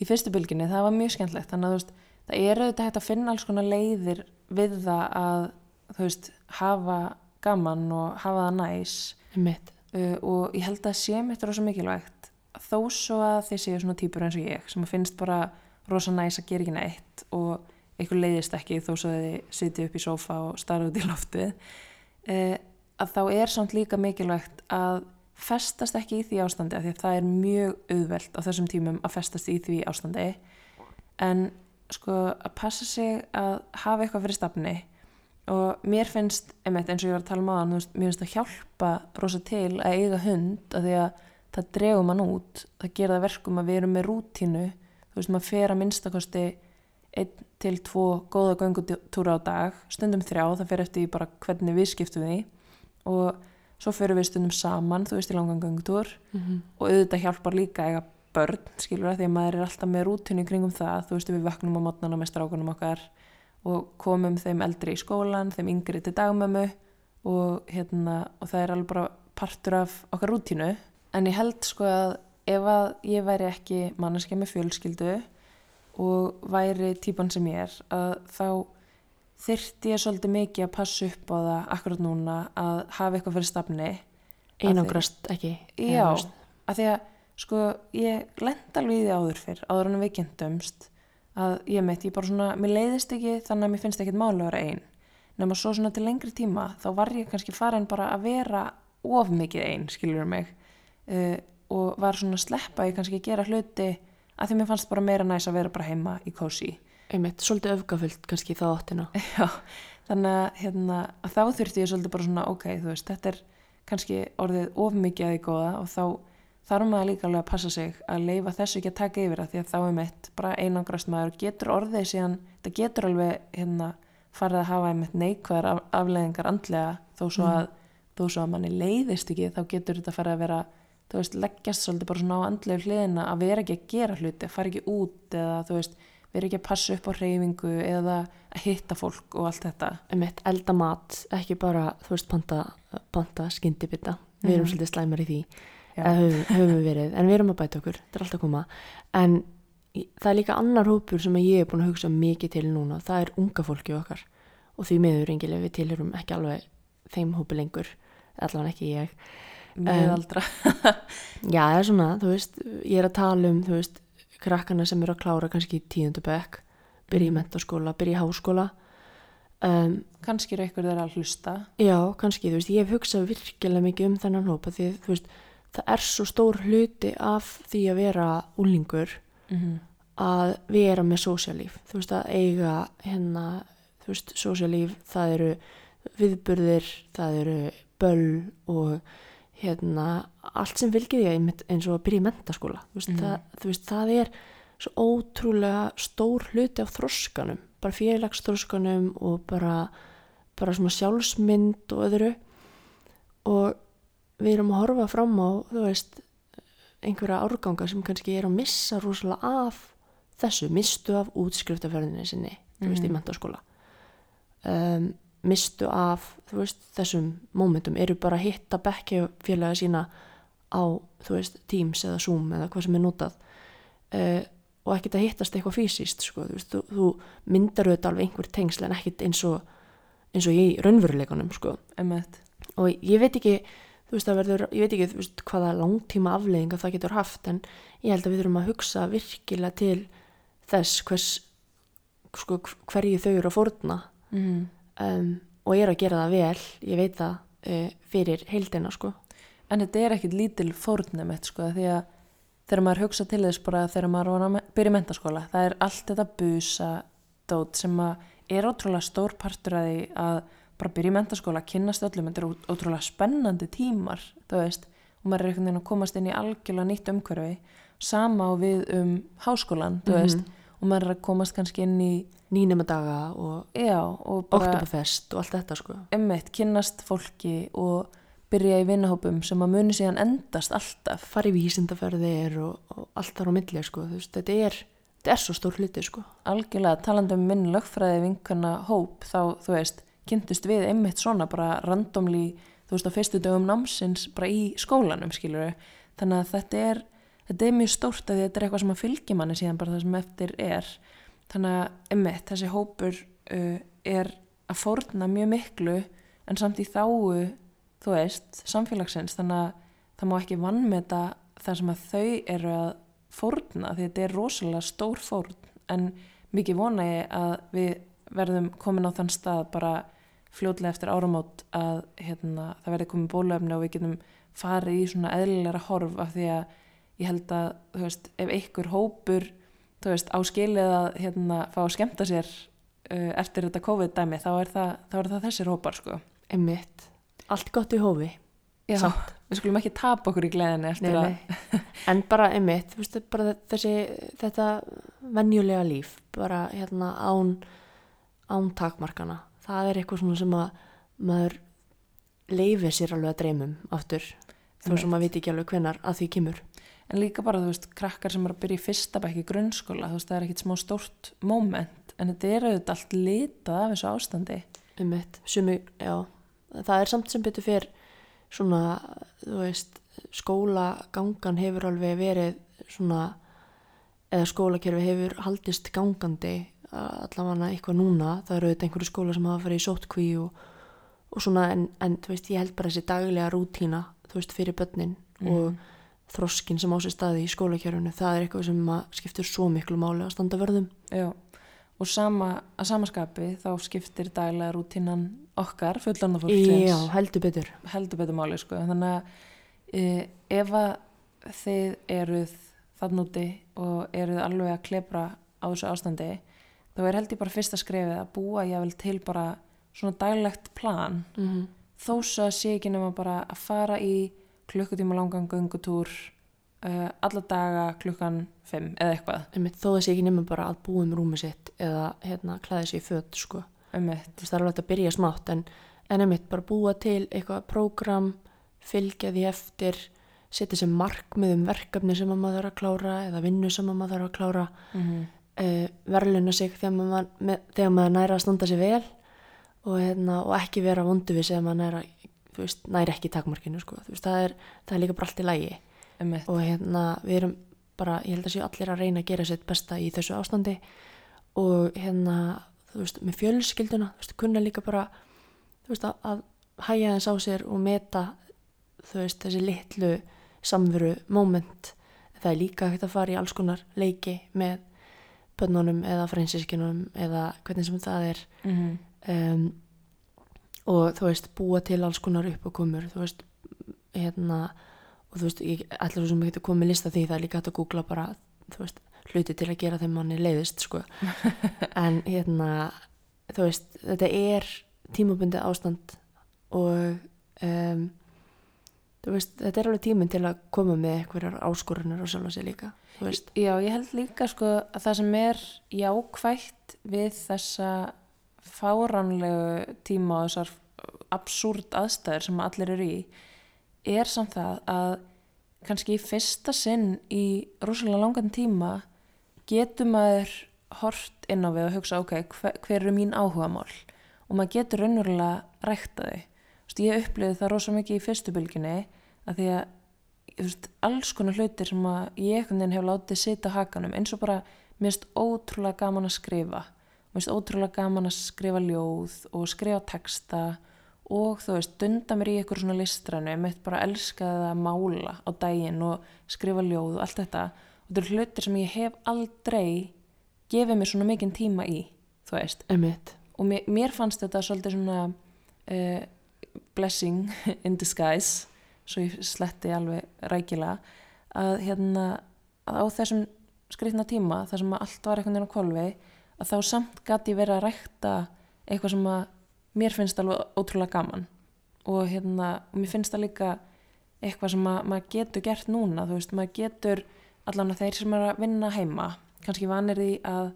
í fyrstu bylginni, það var mjög skemmtlegt þannig að þú veist, það er auðvitað hægt að finna alls konar leiðir við það að þú veist, hafa gaman og hafa það næs. Uh, og ég held að sé mitt rosa mikilvægt þó svo að þið séu svona típur eins og ég sem finnst bara rosa næs að gera ekki neitt og eitthvað leiðist ekki þó svo að þið sitið upp í sófa og starra út í loftið. Uh, að þá er samt líka mikilvægt að festast ekki í því ástandi af því að það er mjög auðvelt á þessum tímum að festast í því ástandi. En sko að passa sig að hafa eitthvað fyrir stafni og mér finnst, einmitt eins og ég var að tala um aðan, mér finnst að hjálpa rosa til að eiga hund af því að það dregur mann út, það gera það verkum að við erum með rútínu, þú veist, maður fer að minnstakosti einn til tvo góða göngutúra á dag, stundum þrjá, það fer eftir bara hvernig við skiptum því og svo ferum við stundum saman, þú veist, í langan göngutúr. Mm og auðvitað hjálpar líka að eiga börn, skilur það, því að maður er alltaf með rútinu kringum það, þú veist, við vaknum á mótnana með strákunum okkar og komum þeim eldri í skólan, þeim yngri til dagmömmu. Og hérna, og það er alveg bara partur af okkar rútinu, en ég held sko að ef að ég væri ekki manneskja með fjölskyldu og væri típan sem ég er, að þá þyrfti ég svolítið mikið að passa upp á það akkurat núna að hafa eitthvað fyrir stafni. Einangrast ekki eða, Já, að því að sko ég lend alveg í því áður fyrr áður en við kynntumst að ég meitt, ég bara svona, mér leiðist ekki þannig að mér finnst ekkit máli að vera ein. Nema svo svona til lengri tíma þá var ég kannski farin bara að vera of mikið ein, skilur mig. Uh, og var svona sleppa ég kannski að gera hluti að því mér fannst bara meira næs að vera bara heima í kósi einmitt, svolítið öfgafullt kannski þá áttina Já, þannig að, hérna, að þá þurfti ég svolítið bara svona, ok, þú veist, þetta er kannski orðið of mikið að því góða og þá þarf maður líka alveg að passa sig að leifa þessu ekki að taka yfir að því að þá er mitt bara einangrast maður getur orðið síðan, þetta getur alveg hérna farið að hafa einmitt neikvæðar af, afleðingar andlega þó svo að, þó svo að manni leiðist ekki þá getur þetta farið að vera þú veist, leggjast svolítið bara svona á andlegu hliðina að vera ekki að gera hluti, fara ekki út eða þú veist, vera ekki að passa upp á reyfingu eða að hitta fólk og allt þetta. Einmitt, elda mat, ekki bara þú veist, panta, panta skyndibita. Við erum Mhm. svolítið slæmar í því höfum, höfum við verið, en við erum að bæta okkur þetta er alltaf að koma. En það er líka annar hópur sem ég er búin að hugsa mikið til núna, það er unga fólki okkar. Og því miður engilega við tilhörum ekki alveg þeim hópi lengur allavega ekki ég. Meðaldra já, það er svona, þú veist, ég er að tala um þú veist, krakkana sem eru að klára kannski bekk, byrja í mentaskóla byrja í háskóla. Um, kannski er eitthvað þeirra að hlusta. Já, kannski, þú veist, ég hef hugsað virkilega mikið um þennan hópa því, þú veist, það er svo stór hluti af því að vera úlingur mm -hmm. að vera með sósjalíf, þú veist, að eiga hérna, þú veist, sósjalíf, það eru viðburðir, það eru böll og hérna, allt sem því einmitt eins og að byrja í mentaskóla, þú veist, Mhm. það, þú veist, það er svo ótrúlega stór hluti af þroskanum, bara félagsþroskanum og bara, bara svona sjálfsmynd og öðru og við erum að horfa fram á, þú veist, einhverja árganga sem kannski er að missa rosalega af þessu, mistu af útskriftaferðinni sinni, þú veist, í Mhm. mentaskóla um, mistu af veist, þessum mómentum eru bara að hitta bekkja félaga sína á, veist, Teams eða Zoom eða hvað sem er notað uh, og ekkert að hittast eitthvað fysiskt sko, þú veist, þú, þú myndar auðvitað alveg einhver tengsl en ekkert eins og eins og í raunveruleikanum sko. Og ég veit ekki þú veist það verður, ég veit ekki veist hvaða langtíma afleiðinga það getur haft en ég held að við þurfum að hugsa virkilega til þess hvers sko hverju þau eru að fórna. Mm. Um, og er að gera það vel, ég veit það uh, fyrir heildina sko en þetta er ekkit lítil fórnumett sko því að þegar maður hugsa til þess bara þegar maður me- byrja mentaskóla það er allt þetta busa dót sem er ótrúlega stór partur að því að bara byrja mentaskóla kynnast öllum, þetta er ótrúlega spennandi tímar, þú veist og maður er einhvern veginn að komast inn í algjörlega nýtt umhverfi sama og við um háskólan, þú Mhm. veist og maður er að komast kannski inn í nýnema daga og og Oktoberfest og allt þetta sko. Emmitt kynnast fólki og byrja í vinahópum sem að muni síðan endast alltaf. Fara í vísindaferðir og, og allt þar á milli sko, veist, þetta er, þetta er svo stór hluti sko. algjörlega talandi um minn lögfræði vinkana hóp þá, þú veist, kynntust við einmitt svona bara randomli, þú veist, á fyrstu dögum námsins bara í skólanum, skilur þannig að þetta er, þetta er mjög stórt að þetta er eitthvað sem að fylgja manni síðan bara það sem eftir er. Þannig að einmitt, þessi hópur uh, er að fórna mjög miklu en samt í þáu, þú veist, samfélagsins. Þannig að það má ekki vannmeta það sem að þau eru að fórna því þetta er rosalega stór fórn. En mikið vona ég að við verðum komin á þann stað bara fljótlega eftir áramót að hérna, það verði komið bólöfni og við getum farið í svona eðlilega horf af því að ég held að þú veist, ef einhver hópur þú veist, á skilið að hérna, fá að skemmta sér uh, eftir þetta COVID-dæmi þá er það, þá er það þessir hópar sko. einmitt, allt gott í hófi Já, Samt. við skulum ekki tapa okkur í gleðinni eftir nei, að nei. en bara einmitt þú veist, bara þessi, þetta venjulega líf, bara hérna án, án takmarkana það er eitthvað svona sem að maður leifir sér alveg að dreymum aftur, þó sem maður viti ekki alveg hvenar að því kemur En líka bara, þú veist, krakkar sem eru að byrja í fyrsta bekk í grunnskóla, þú veist, það er ekkit smá stórt moment, en þetta er auðvitað allt litað af þessu ástandi. einmitt, sumi, já. Það er samt sem betur fyrr svona, þú veist skólagangan hefur alveg verið svona eða skólakerfi hefur haldist gangandi allavega eitthvað núna. Það eru auðvitað einhverju skóla sem hafa farið í sótkví og, og svona en, en þú veist ég held bara þessi daglega rútína þú veist fyrir börnin og þroskin sem á sér staði í skólakerfinu það er eitthvað sem að skiptir svo miklu máli að standa vörðum Já, og sama, að samaskapi þá skiptir daglega rútínan okkar, fullanda Já, fólksins, heldur betur heldur betur máli, sko. Þannig að e, ef að þið eruð þann úti og eruð alveg að klebra á þessu ástandi, þá er held ég bara fyrsta skrefið að búa jável til bara svona daglegt plan mm -hmm. þó svo að sé ekki nema bara að fara í klukkutíma langan göngutúr uh, alla daga klukkan 5 eða eitthvað Einmitt, þó sé ekki nema bara að búa um rúmi sitt eða hérna klæði sér í föt sko. það er alveg að byrja smátt en, en einmitt bara búa til eitthvað prógram, fylgja því eftir setja sér markmið um verkefni sem að maður þarf að klára eða vinnu sem að maður þarf að klára mm -hmm. uh, verðluna sig þegar maður, með, þegar maður næra að standa sér vel og, hérna, og ekki vera vondu við sem maður næra veist, næri ekki takmarkinu sko. Þú veist, það, er, það er líka bara allt í lægi og hérna við erum bara, ég held að séu allir að reyna að gera sitt besta í þessu ástandi. Og hérna, þú veist, með fjölskylduna, þú veist, kunna líka bara þú veist, að, að hæja þess á sér og meta, þú veist, þessi litlu samveru moment, það er líka hægt að fara í alls konar leiki með bönnunum eða fransískinunum eða hvernig sem það er. Mm -hmm. um, og þú veist búa til alls konar uppákomur þú veist hérna og þú veist ég svo sem koma með lista því það er líka hægt að googla bara þú veist hluti til að gera þeim manni leiðist sko. En hérna þú veist þetta er tímabundið ástand og um, veist þetta er alveg tíminn til að koma með einhverjar áskorunar og sjálfa sig líka þú veist. Já, ég held líka sko að það sem er jákvætt við þessa fáránlegu tíma og þessar absúrt aðstæður sem allir eru í er samt það að kannski í fyrsta sinn í rosalega langan tíma getur maður hort inn á við og hugsa ok, hver, hver eru mín áhugamál og maður getur raunverulega rækta þau. Veist, ég upplifði það rosa mikið í fyrstu bylginni að því að veist, alls konar hlutir sem ég hef látið sita hakanum eins og bara finnst ótrúlega gaman að skrifa finnst ótrúlega gaman að skrifa ljóð og skrifa texta og þú veist, dunda mér í eitthvað svona listrænu. Ég mitt bara elskaði að mála á daginn og skrifa ljóð og allt þetta. Og þetta eru hlutir sem ég hef aldrei gefið mér svona mikinn tíma í þú veist, Einmitt. og mér, mér fannst þetta svolítið svona uh, blessing in disguise svo ég sletti alveg rækilega að hérna að á þessum skrifna tíma þar sem allt var einhvern veginn á kolvi að þá samt gæti ég verið að rækta eitthvað sem að mér finnst alveg ótrúlega gaman. Og hérna mér finnst það líka eitthvað sem að maður getur gert núna þú veist, maður getur allan að þeir sem er að vinna heima kannski vanir því að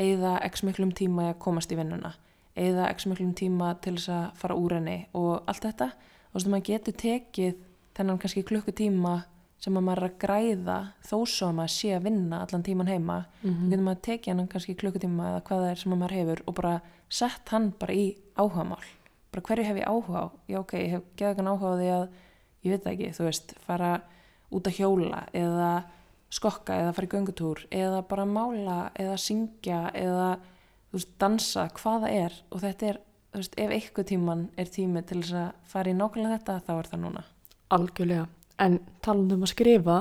eigða x miklum tíma að komast í vinnuna eigða x miklum tíma til þess að fara úr henni og allt þetta. Og þú veist, maður getur tekið þennan kannski klukkutíma sem að maður er að græða þó svo að maður sé að vinna allan tíman heima Mhm. þá getur maður tekið hann kannski klukkutíma eða hvað það er sem að maður hefur og bara sett hann bara í áhugamál bara hverju hef ég áhuga á já ok, ég hef geðagan áhuga á því að ég veit ekki, þú veist, fara út að hjóla eða skokka eða fara í göngutúr eða bara mála eða syngja eða þú veist, dansa, hvað það er og þetta er, þú veist, ef eitthvað tíman er tími til þess að fara í nákvæmlega þetta þá er það núna Algjörlega. En talandi um að skrifa,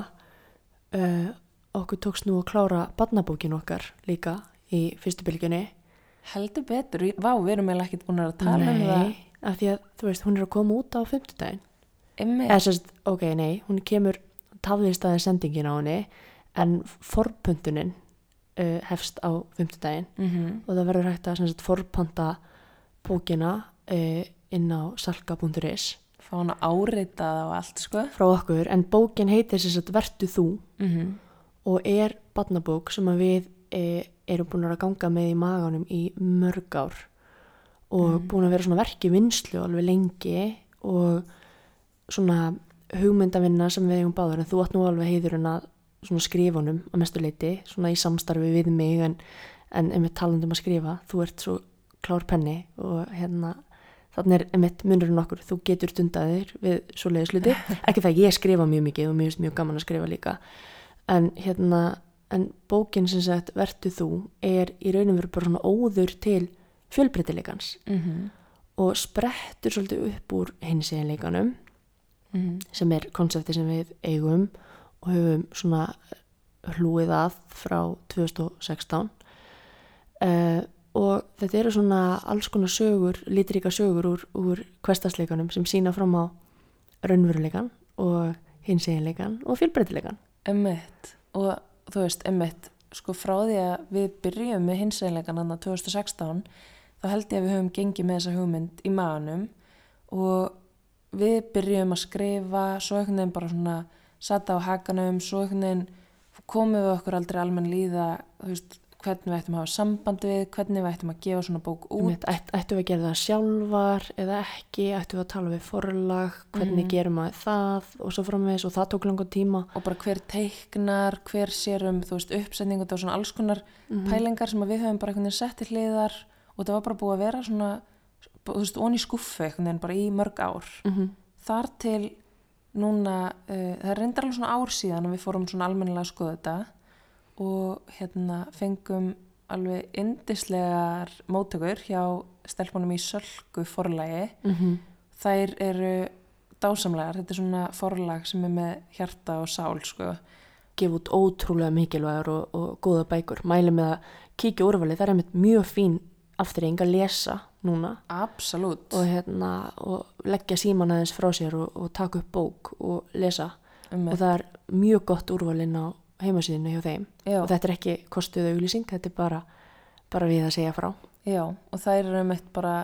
uh, okkur tókst nú að klára badnabókin okkar líka í fyrstu bylgjunni. heldur betur, vá, við erum eiginlega ekkert búin að tala um það Nei, af því að þú veist, hún er að koma út á. Eða sérst, ok, nei, hún kemur tafðist aðeins sendingin á henni en forpuntunin uh, hefst á fimmtudaginn Mhm. og það verður hægt að forpanta bókina uh, inn á salka.is fá hann að áreita það og allt sko. Frá okkur en bókin heitir sem sagt Vertu þú mm og er badnabók sem við e, erum búin að ganga með í maganum í mörg ár og Mhm. búin að vera svona verki vinslu alveg lengi og svona hugmyndavinna sem við eigum báður en þú átt nú alveg heiðurinn að svona skrifunum að mestu leiti, svona í samstarfi við mig en, en einmitt talandum að skrifa. Þú ert svo klár penni og hérna þannig er einmitt munurinn okkur, þú getur stundaðir við svo leiðisluti, ekki það ég skrifa mjög mikið og finnst mjög gaman að skrifa líka. En hérna en bókin sem sagt Vertu þú er í raunum verið bara svona óður til fjölbreytileikans. -hmm. og sprettur svolítið upp úr hins eiginleikanum sem er konsepti sem við eigum og höfum svona hlúið að frá 2016 uh, og þetta eru svona alls konar sögur, lítiríka sögur úr, úr kvestasleikanum sem sína fram á raunveruleikan og hins eiginleikan og fjölbreytileikan Emmett og þú veist, Emmett sko frá því að við byrjum með hinsæðleikan annar 2016 þá held ég að við höfum gengið með þessa hugmynd í maganum. Og við byrjum að skrifa svo einhvern veginn bara svona sata á hakanum, svo einhvern veginn komum við okkur aldrei almenn líða þú veist, hvernig við ættum að hafa samband við hvernig við ættum að gefa svona bók út. Ætt, ættum við að gera það sjálfar eða ekki, ættum við að tala við forlag? Hvernig Mhm. gerum maður það? Og svo framvegis og það tók langan tíma. Og bara hver teiknar, hver sér um þú veist, uppsetningu, það var svona alls konar pælingar sem við höfum bara einhvern veginn sett í hliðar og það var bara búið að vera svona þú veist, onni skuffu einhvern veginn bara í mörg ár. Mm -hmm. þar til núna uh, það er reyndar alveg svona ár síðan að við fórum svona almennilega að skoða þetta og hérna fengum alveg indislegar móttökur hjá stelpunum í Sölku forlagi þær eru dásamlegar, þetta er svona forlag sem er með hjarta og sál sko. gefa út ótrúlega mikilvægur og, og góða bækur. Mæli með að kíkja úrvalið, það er einmitt mjög fín afturreying að lesa núna. Absolutt. Og, hérna, og leggja síman aðeins frá sér og, og taka upp bók og lesa. Og það er mjög gott úrvalinn á heimasíðinu hjá þeim. Já, og þetta er ekki kostuð auglýsing, þetta er bara, bara við að segja frá. Já, og þær eru meitt bara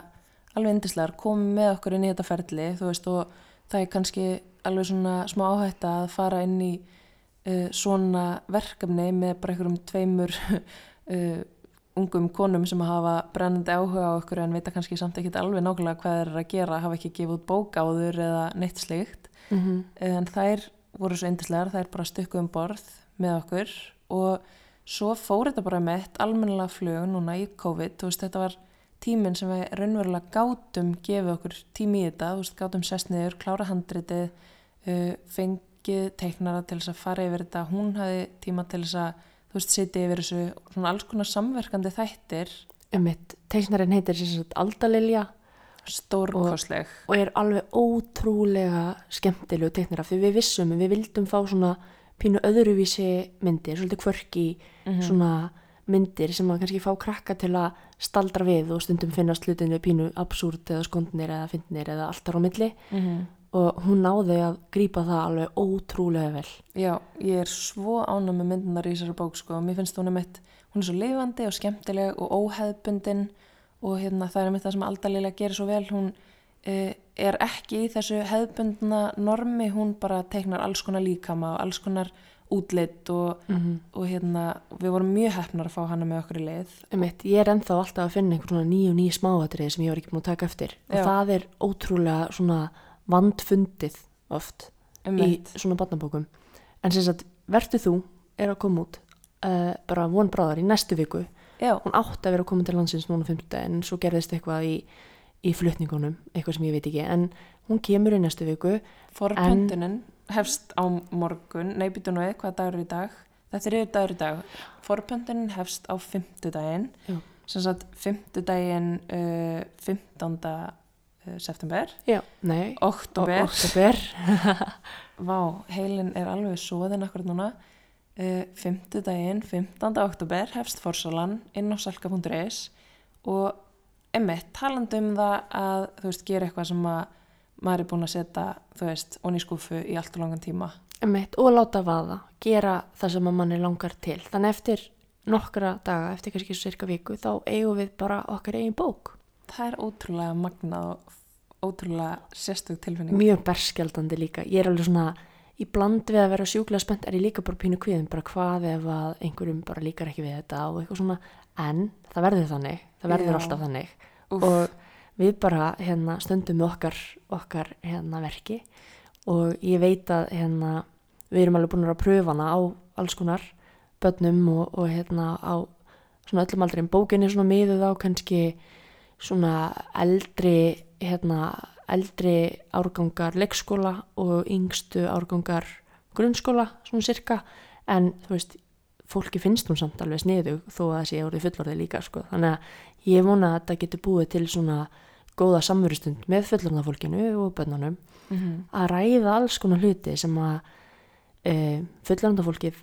alveg indislegar, komið með okkur inn í þetta ferli þú veist og það er kannski alveg svona smá áhætta að fara inn í uh, svona verkefni með bara einhverjum tveimur uh, ungum konum sem hafa brennandi áhuga á okkur en vita kannski samt ekki alveg nákvæmlega hvað eru að gera, hafa ekki gefið út bók áður eða neitt slíkt. Mm -hmm. en þær voru svo indislegar, þær bara stukku um borð með okkur og svo fór þetta bara með eitt almennilega flug núna í COVID, veist þetta var tíminn sem við raunverulega gátum gefið okkur tími í þetta, veist gátum sest niður, klára handritið uh, fengið teiknara til þess að fara yfir þetta, hún hafi tíma til þess að þú veist sitja yfir þessu svona alls konar samverkandi þættir. Einmitt, teiknarinn heitir sagt Aldalilja stórkostleg. og er alveg ótrúlega skemmtilegu teiknara því við vissum við vildum fá svona pínu öðruvísi myndir, svolítið kvörki Mhm. svona myndir sem að kannski fá krakka til að staldra við og stundum finnast hlutinu pínu absúrt eða skondnir eða fyndnir eða alltaf á milli mm -hmm. og hún náði að grípa það alveg ótrúlega vel Já, ég er svo ánum með myndunar í þessari bók sko. Mér finnst hún er mitt, hún er svo lifandi og skemmtileg og óheðbundin og hérna það er mitt það sem Aldalíla gerir svo vel. Hún er ekki í þessu hefðbundna normi, hún bara teiknar alls konar líkama og alls konar útlit og, mm -hmm. og hérna við vorum mjög hefnar að fá hana með okkur í leið. Einmitt, ég er ennþá alltaf að finna einhvern svona nýju nýju smáatriði sem ég var ekki búin að taka eftir Já. og það er ótrúlega svona vandfundið oft Einmitt. í svona barnabókum en sem sagt, verður þú er að koma út uh, bara von bráðar í næstu viku Já, hún átti að vera að koma til landsins núna 15 en svo gerðist eitthvað í, í flutningunum, eitthvað sem ég veit ekki en hún kemur í næstu viku forpöntunin hefst á morgun, nei býtu nú við, hvað dagur í dag? Þetta er yfir dagur í dag. Forpöntunin hefst á fimmtudaginn, Já. sem sagt fimmtudaginn uh, 15. uh, september, já, nei, oktober, oktober vá, heilin er alveg svoðin akkur núna, uh, fimmtudaginn 15. oktober hefst forsalan inn á salka.is og emmitt, talandi um það að þú veist, gera eitthvað sem að maður er búin að setja, þú veist, onni skúfu í allt og langan tíma. Einmitt, og láta vaða, gera það sem að manni langar til. Þannig eftir nokkra daga, eftir kannski svo cirka viku, þá eigum við bara okkar eigin bók. Það er ótrúlega magnað og ótrúlega sérstök tilfinning. Mjög berskjaldandi líka. Ég er alveg svona, í bland við að vera sjúklega spennt, er ég líka bara pínu kviðin, bara hvað ef að einhverjum bara líkar ekki við þetta og eitthvað svona. En það verður þannig, það verður Já. alltaf þannig. Úff. Og við bara hérna, stöndum með okkar, okkar hérna, verki og ég veit að hérna, við erum alveg búin að pröfa hana á alls konar börnum og, og hérna, á svona öllum aldrei bókinni svona miðuð á kannski svona eldri hérna, eldri árgangar leikskóla og yngstu árgangar grunnskóla svona cirka en þú veist fólki finnst hún samt alveg sniðu þó að það sé orðið fullorðið líka sko. þannig að ég vona að þetta getur búið til svona góða samverustund með fullorðnafólkinu og bönnunum Mhm. að ræða alls konar hluti sem að e, fullorðnafólkið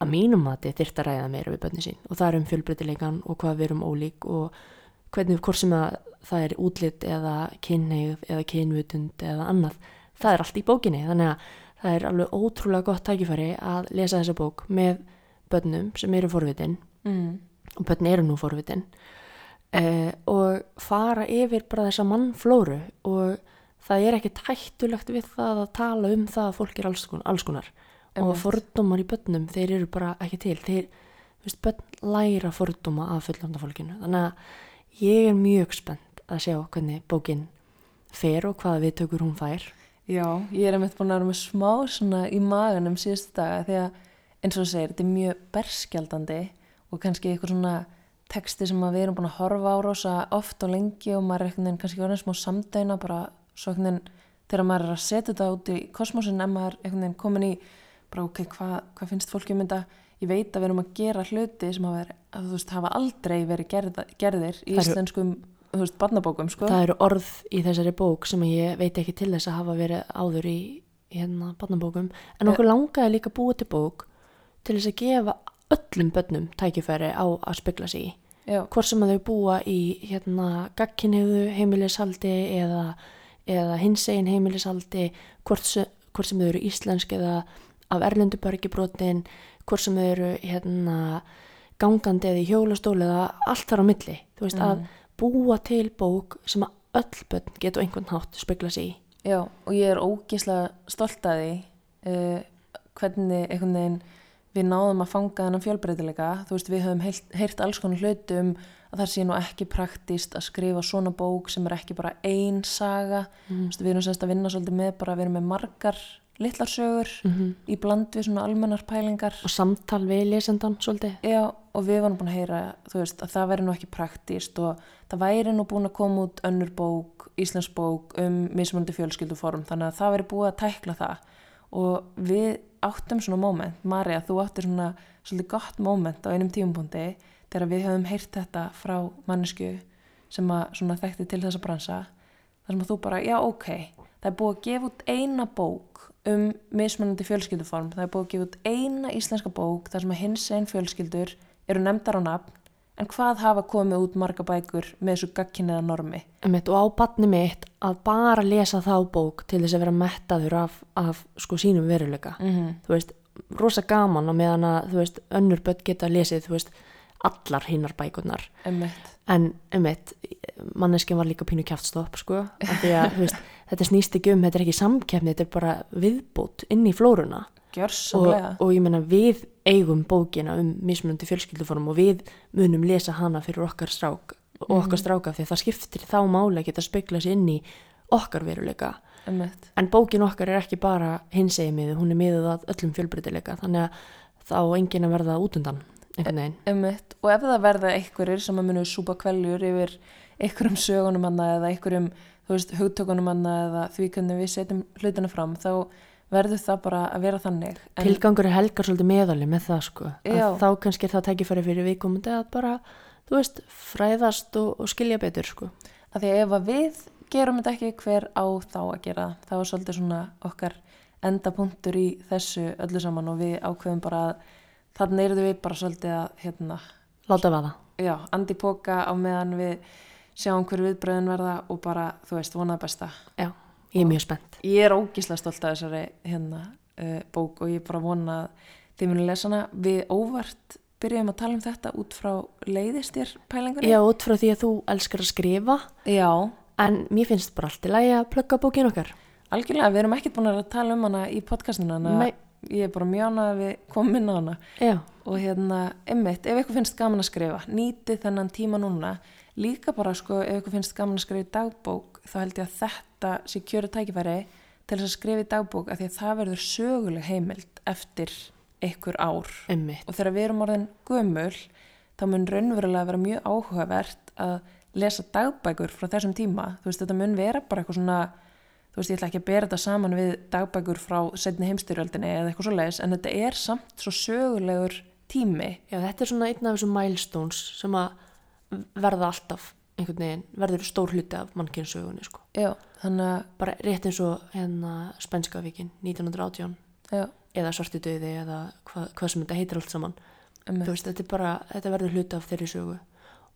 að mínum að þið þyrft að ræða meira við bönni sín. Og það er um fjölbreytileikan og hvað við erum ólík og hvernig hvort sem að það er útlit eða kynneigð eða kynvutund eða annað. Það er allt í bókinni. Þannig að það er alveg ótrúlega gott tækifæri að lesa þessa bók með bönnum sem eru forvitin. Mm. og bönni eru nú forvitin uh, og fara yfir bara þessa mannflóru og það er ekkert hættulegt við það að tala um það að fólk er alls alls konar. og Einmitt. fordómar í bönnum þeir eru bara ekki til þeir, þú veist, bönn læra fordóma af fullanda fólkinu þannig að ég er mjög spennt að sjá hvernig bókin fer og hvaða viðtökur hún fær Já, ég er einmitt búin að vera með smá svona í maganum síðustu daga því að eins og þú segir, þetta er mjög berskjaldandi og kannski eitthvað svona texti sem við erum búin að horfa á rosa oft og lengi og maður er veginn kannski orðin smá samdæna bara svo veginn þegar maður er að setja þetta út í kosmosin en maður er einhvern veginn komin í bara ok, hvað hva finnst fólki um þetta? Ég veit að við erum að gera hluti sem hafa, verið- að, veist, hafa aldrei verið gerða, gerðir í eru- íslenskum veist, barnabókum sko. það eru orð í þessari bók sem ég veit ekki til þess að hafa verið áður í hérna barnabókum. En okkur langaði líka búa til bók til þess að gefa öllum börnum tækifæri á að spegla sig í hvort sem að þau búa í hérna gagkinniðu heimilisaldi eða, eða hinsegin heimilisaldi hvort sem, hvort sem þau eru íslensk eða af erlendu bergibrotin hvort sem þau eru hérna gangandi eða í hjólastóli eða allt þar á milli. Þú veist að búa til bók sem að öll börn geta á einhvern hátt spegla sig í. Já, og ég er ógislega stolt að því uh, hvernig einhvern veginn við náðum að fanga þennan fjölbreytileika. Þú veist, við höfum heyrt, alls konar hluti um að það sé nú ekki praktist að skrifa svona bók sem er ekki bara ein saga. Mm. Við erum semst að vinna svolítið með bara að vera með margar litlar sögur -hmm. í bland við svona almennar pælingar. og samtal við lesendan svolítið Já, og við varum búin að heyra, veist, að það væri nú ekki praktist og það væri nú búin að koma út önnur bók, íslensk bók um mismunandi fjölskylduform, þannig að það væri búið að tækla það og við áttum svona moment, Marja, þú áttir svona svolítið gott moment á einum tíumpunkti þegar við höfum heyrt þetta frá mannesku sem að svona þekkti til þessa bransa, þar sem að þú bara, já, ok, það er búið að gefa út eina bók um mismunandi fjölskylduform. Það er búið að gefa út eina íslenska bók þar sem að hins einn fjölskyldur eru nefndar á nafn en hvað hafa komið út marga bækur með þessu gagkinniða normi? Einmitt, og á batni mitt að bara lesa þá bók til þess að vera mettaður af, af sko sínum veruleika Mm -hmm. þú veist, rosa gaman og meðan að þú veist, önnur börn geta lesið þú veist, allar hinnar bækurnar Emmett. en einmitt manneskjan var líka pínu kjáftstopp sko, af því að veist, þetta snýst ekki um, þetta er ekki samkeppni þetta er bara viðbútt inn í flóruna og, og ég meina við eigum bókina um mismunandi fjölskylduform og við munum lesa hana fyrir okkar strák og okkar stráka því að það skiptir þá máli að geta speikla sér inn í okkar veruleika. Emmitt, en bókin okkar er ekki bara hins egin miðu, hún er miðuð að öllum fjölbreytileika þannig að þá á enginn að verða út undan veginn. Emmitt og ef það verða einhverjir sem að munu súpa kveljur yfir einhverjum sögunum anna eða einhverjum, hugtökunum anna eða því hvernig við setjum hlutina fram þá verður það bara að vera þannig. En, tilgangur er helgar svolítið meðali með það sko. Já. að þá kannski er það tækifæri fyrir viðkomandi að bara, þú veist, fræðast og, og skilja betur sko. Að því að ef að við gerum þetta ekki hver á þá að gera það. það var svolítið svona okkar endapunktur í þessu öllu saman og við ákveðum bara að þannig erum við bara svolítið að hérna, láta vaða, já, andi póka á meðan við sjáum hver viðbröðin verða og bara, þú veist, vonað besta. Já, ég er mjög spennt. ég er ógíslega stolt af þessari hérna uh, bók og ég bara vona að þið munu lesa hana. Við óvart byrjum að tala um þetta út frá leiðistir pælingunni já, út frá því að þú elskar að skrifa já. en mér finnst bara allt í lagi að plugga bókin okkar. Algjörlega, við erum ekkert búin að tala um hana í podcastinu en ég er bara mjög ánað að við komum inn á hana. Já, og hérna, einmitt, ef ykkur finnst gaman að skrifa nýti þennan tíma núna. Líka bara sko, ef ykkur finnst gaman að skrifa dagbók þá held ég að þetta sé kjöru tækifæri til þess að skrifa í dagbók af því að það verður söguleg heimild eftir ykkur ár. Ummitt og þegar við erum orðin gömul þá mun raunverulega vera mjög áhugavert að lesa dagbækur frá þessum tíma. Þú veist þetta mun vera bara eitthvað svona þú veist ég ætla ekki að bera þetta saman við dagbækur frá setni heimstyrjöldinni eða eitthvað svo leiðis en þetta er samt svo sögulegur tími. Já, þetta er svona einn af þessum milestones sem að verða alltaf einhvern veginn, verður stór hluti af mannkynnsögunni, sko. þannig Bara rétt eins og hérna Spenska vikin 1918 já, eða Svarti döði eða hva, hvað sem þetta heitir allt saman. veist, þetta bara, þetta verður hluti af þeirri sögu.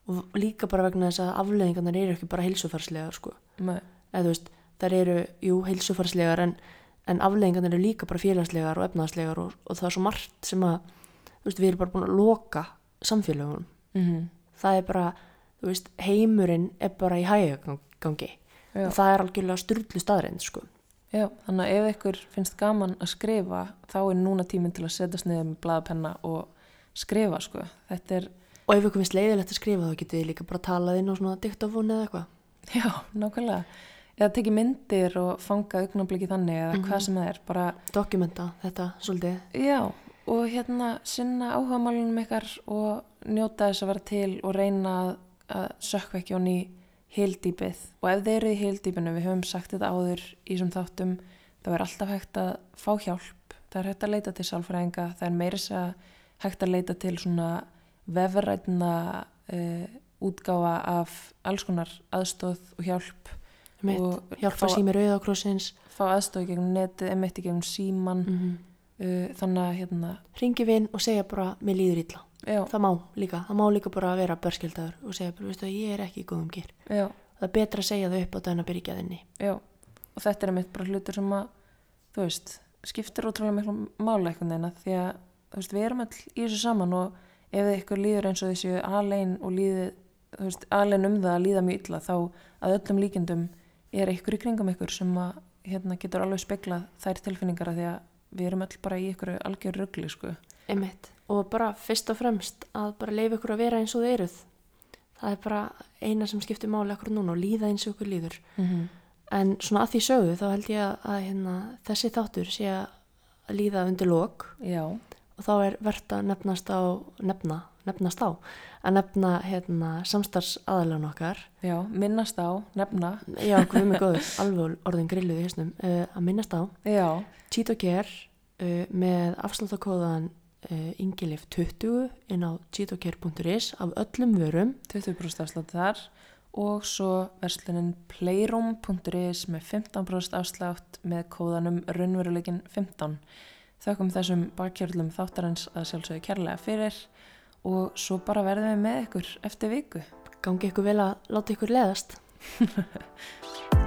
Og líka bara vegna þess að afleðingarnar eru ekki bara heilsufarslegar, sko. Eða þú veist, þær eru, jú, heilsufarslegar en, en afleðingarnar eru líka bara félagslegar og efnaðslegar og, og það er svo margt sem að, veist, við erum bara búin að loka samfélagunum. mhm, það er bara, þú veist, heimurinn er bara í hægagangi og það er algjörlega styrlu staðreind, sko. já, þannig að ef ykkur finnst gaman að skrifa þá er núna tíminn til að setjast niður með blaðapenna og skrifa sko, þetta er Og ef ykkur finnst leiðilegt að skrifa þá getið þið líka bara talað inn á svona diktafónu eða eitthvað. Já, nákvæmlega. Eða tekið myndir og fanga augnabliki þannig eða hvað sem það er. Bara, Dokumenta þetta svolítið. já, og hérna sinna áhugamálunum ykkar og njóta þess að vera til og reyna að, að sökva ekki honni í hildýpið. Og ef þeir eru í hildýpinu, við höfum sagt þetta áður í þessum þáttum, þá er alltaf hægt að fá hjálp. Það er hægt að leita til sálfræðinga, það er meira þess að hægt að leita til svona vefrætna uh, útgáfa af alls konar aðstóð og hjálp Mitt, og hjálpa sími rauðakrossins. fá aðstóð gegnum netið, emitt í gegnum síman Mm uh, þannig að hérna Ringi vinn og segja bara, mér líður illa. Já, Það má líka, það má líka bara vera börskildaður og segja veistu, ég er ekki í góðum gyr. já, Það er betra að segja þau upp á dæna byrgjaðinni. já og þetta er emitt bara hlutur sem að þú veist, skiptir ótrúlega miklu mála einhvern veginn að því að þú veist, við erum all í þessu saman og ef þið ykkur líður eins og þessu alein og líði, þú veist, alein um það að líða mjög illa þá að öllum líkindum er ykkur í kringum ykkur sem að hérna getur alveg speklað þær tilfinningar að því að við erum öll bara í ykkur algjör rugli sko. Einmitt. Og bara fyrst og fremst að bara leifa ykkur að vera eins og þið eruð. Það er bara eina sem skiptir máli akkur núna og líða eins og ykkur líður. mm -hmm. En svona að því sögðu þá held ég að, að hérna, þessi þáttur sé að líða undir lok já, og þá er verðt að nefnast á, nefna, nefnast á, að nefna hérna, samstarfs aðalan okkar. já, minnast á, nefna Já, hvað mig góður, alveg orðin grilluð í hausnum, uh, að minnast á. já, Cheat og Care uh, með afsláttakóðan uh, Ingilif 20 inn á cheatocare.is af öllum vörum. 20% afslátt þar og svo verslunin playroom.is með 15% afslátt með kóðanum raunveruleikin 15 þökkum þessum bakkjörlum þáttarins að sjálfsögðu kærlega fyrir og svo bara verðum við með ykkur eftir viku. Gangi ykkur vel að láta ykkur leðast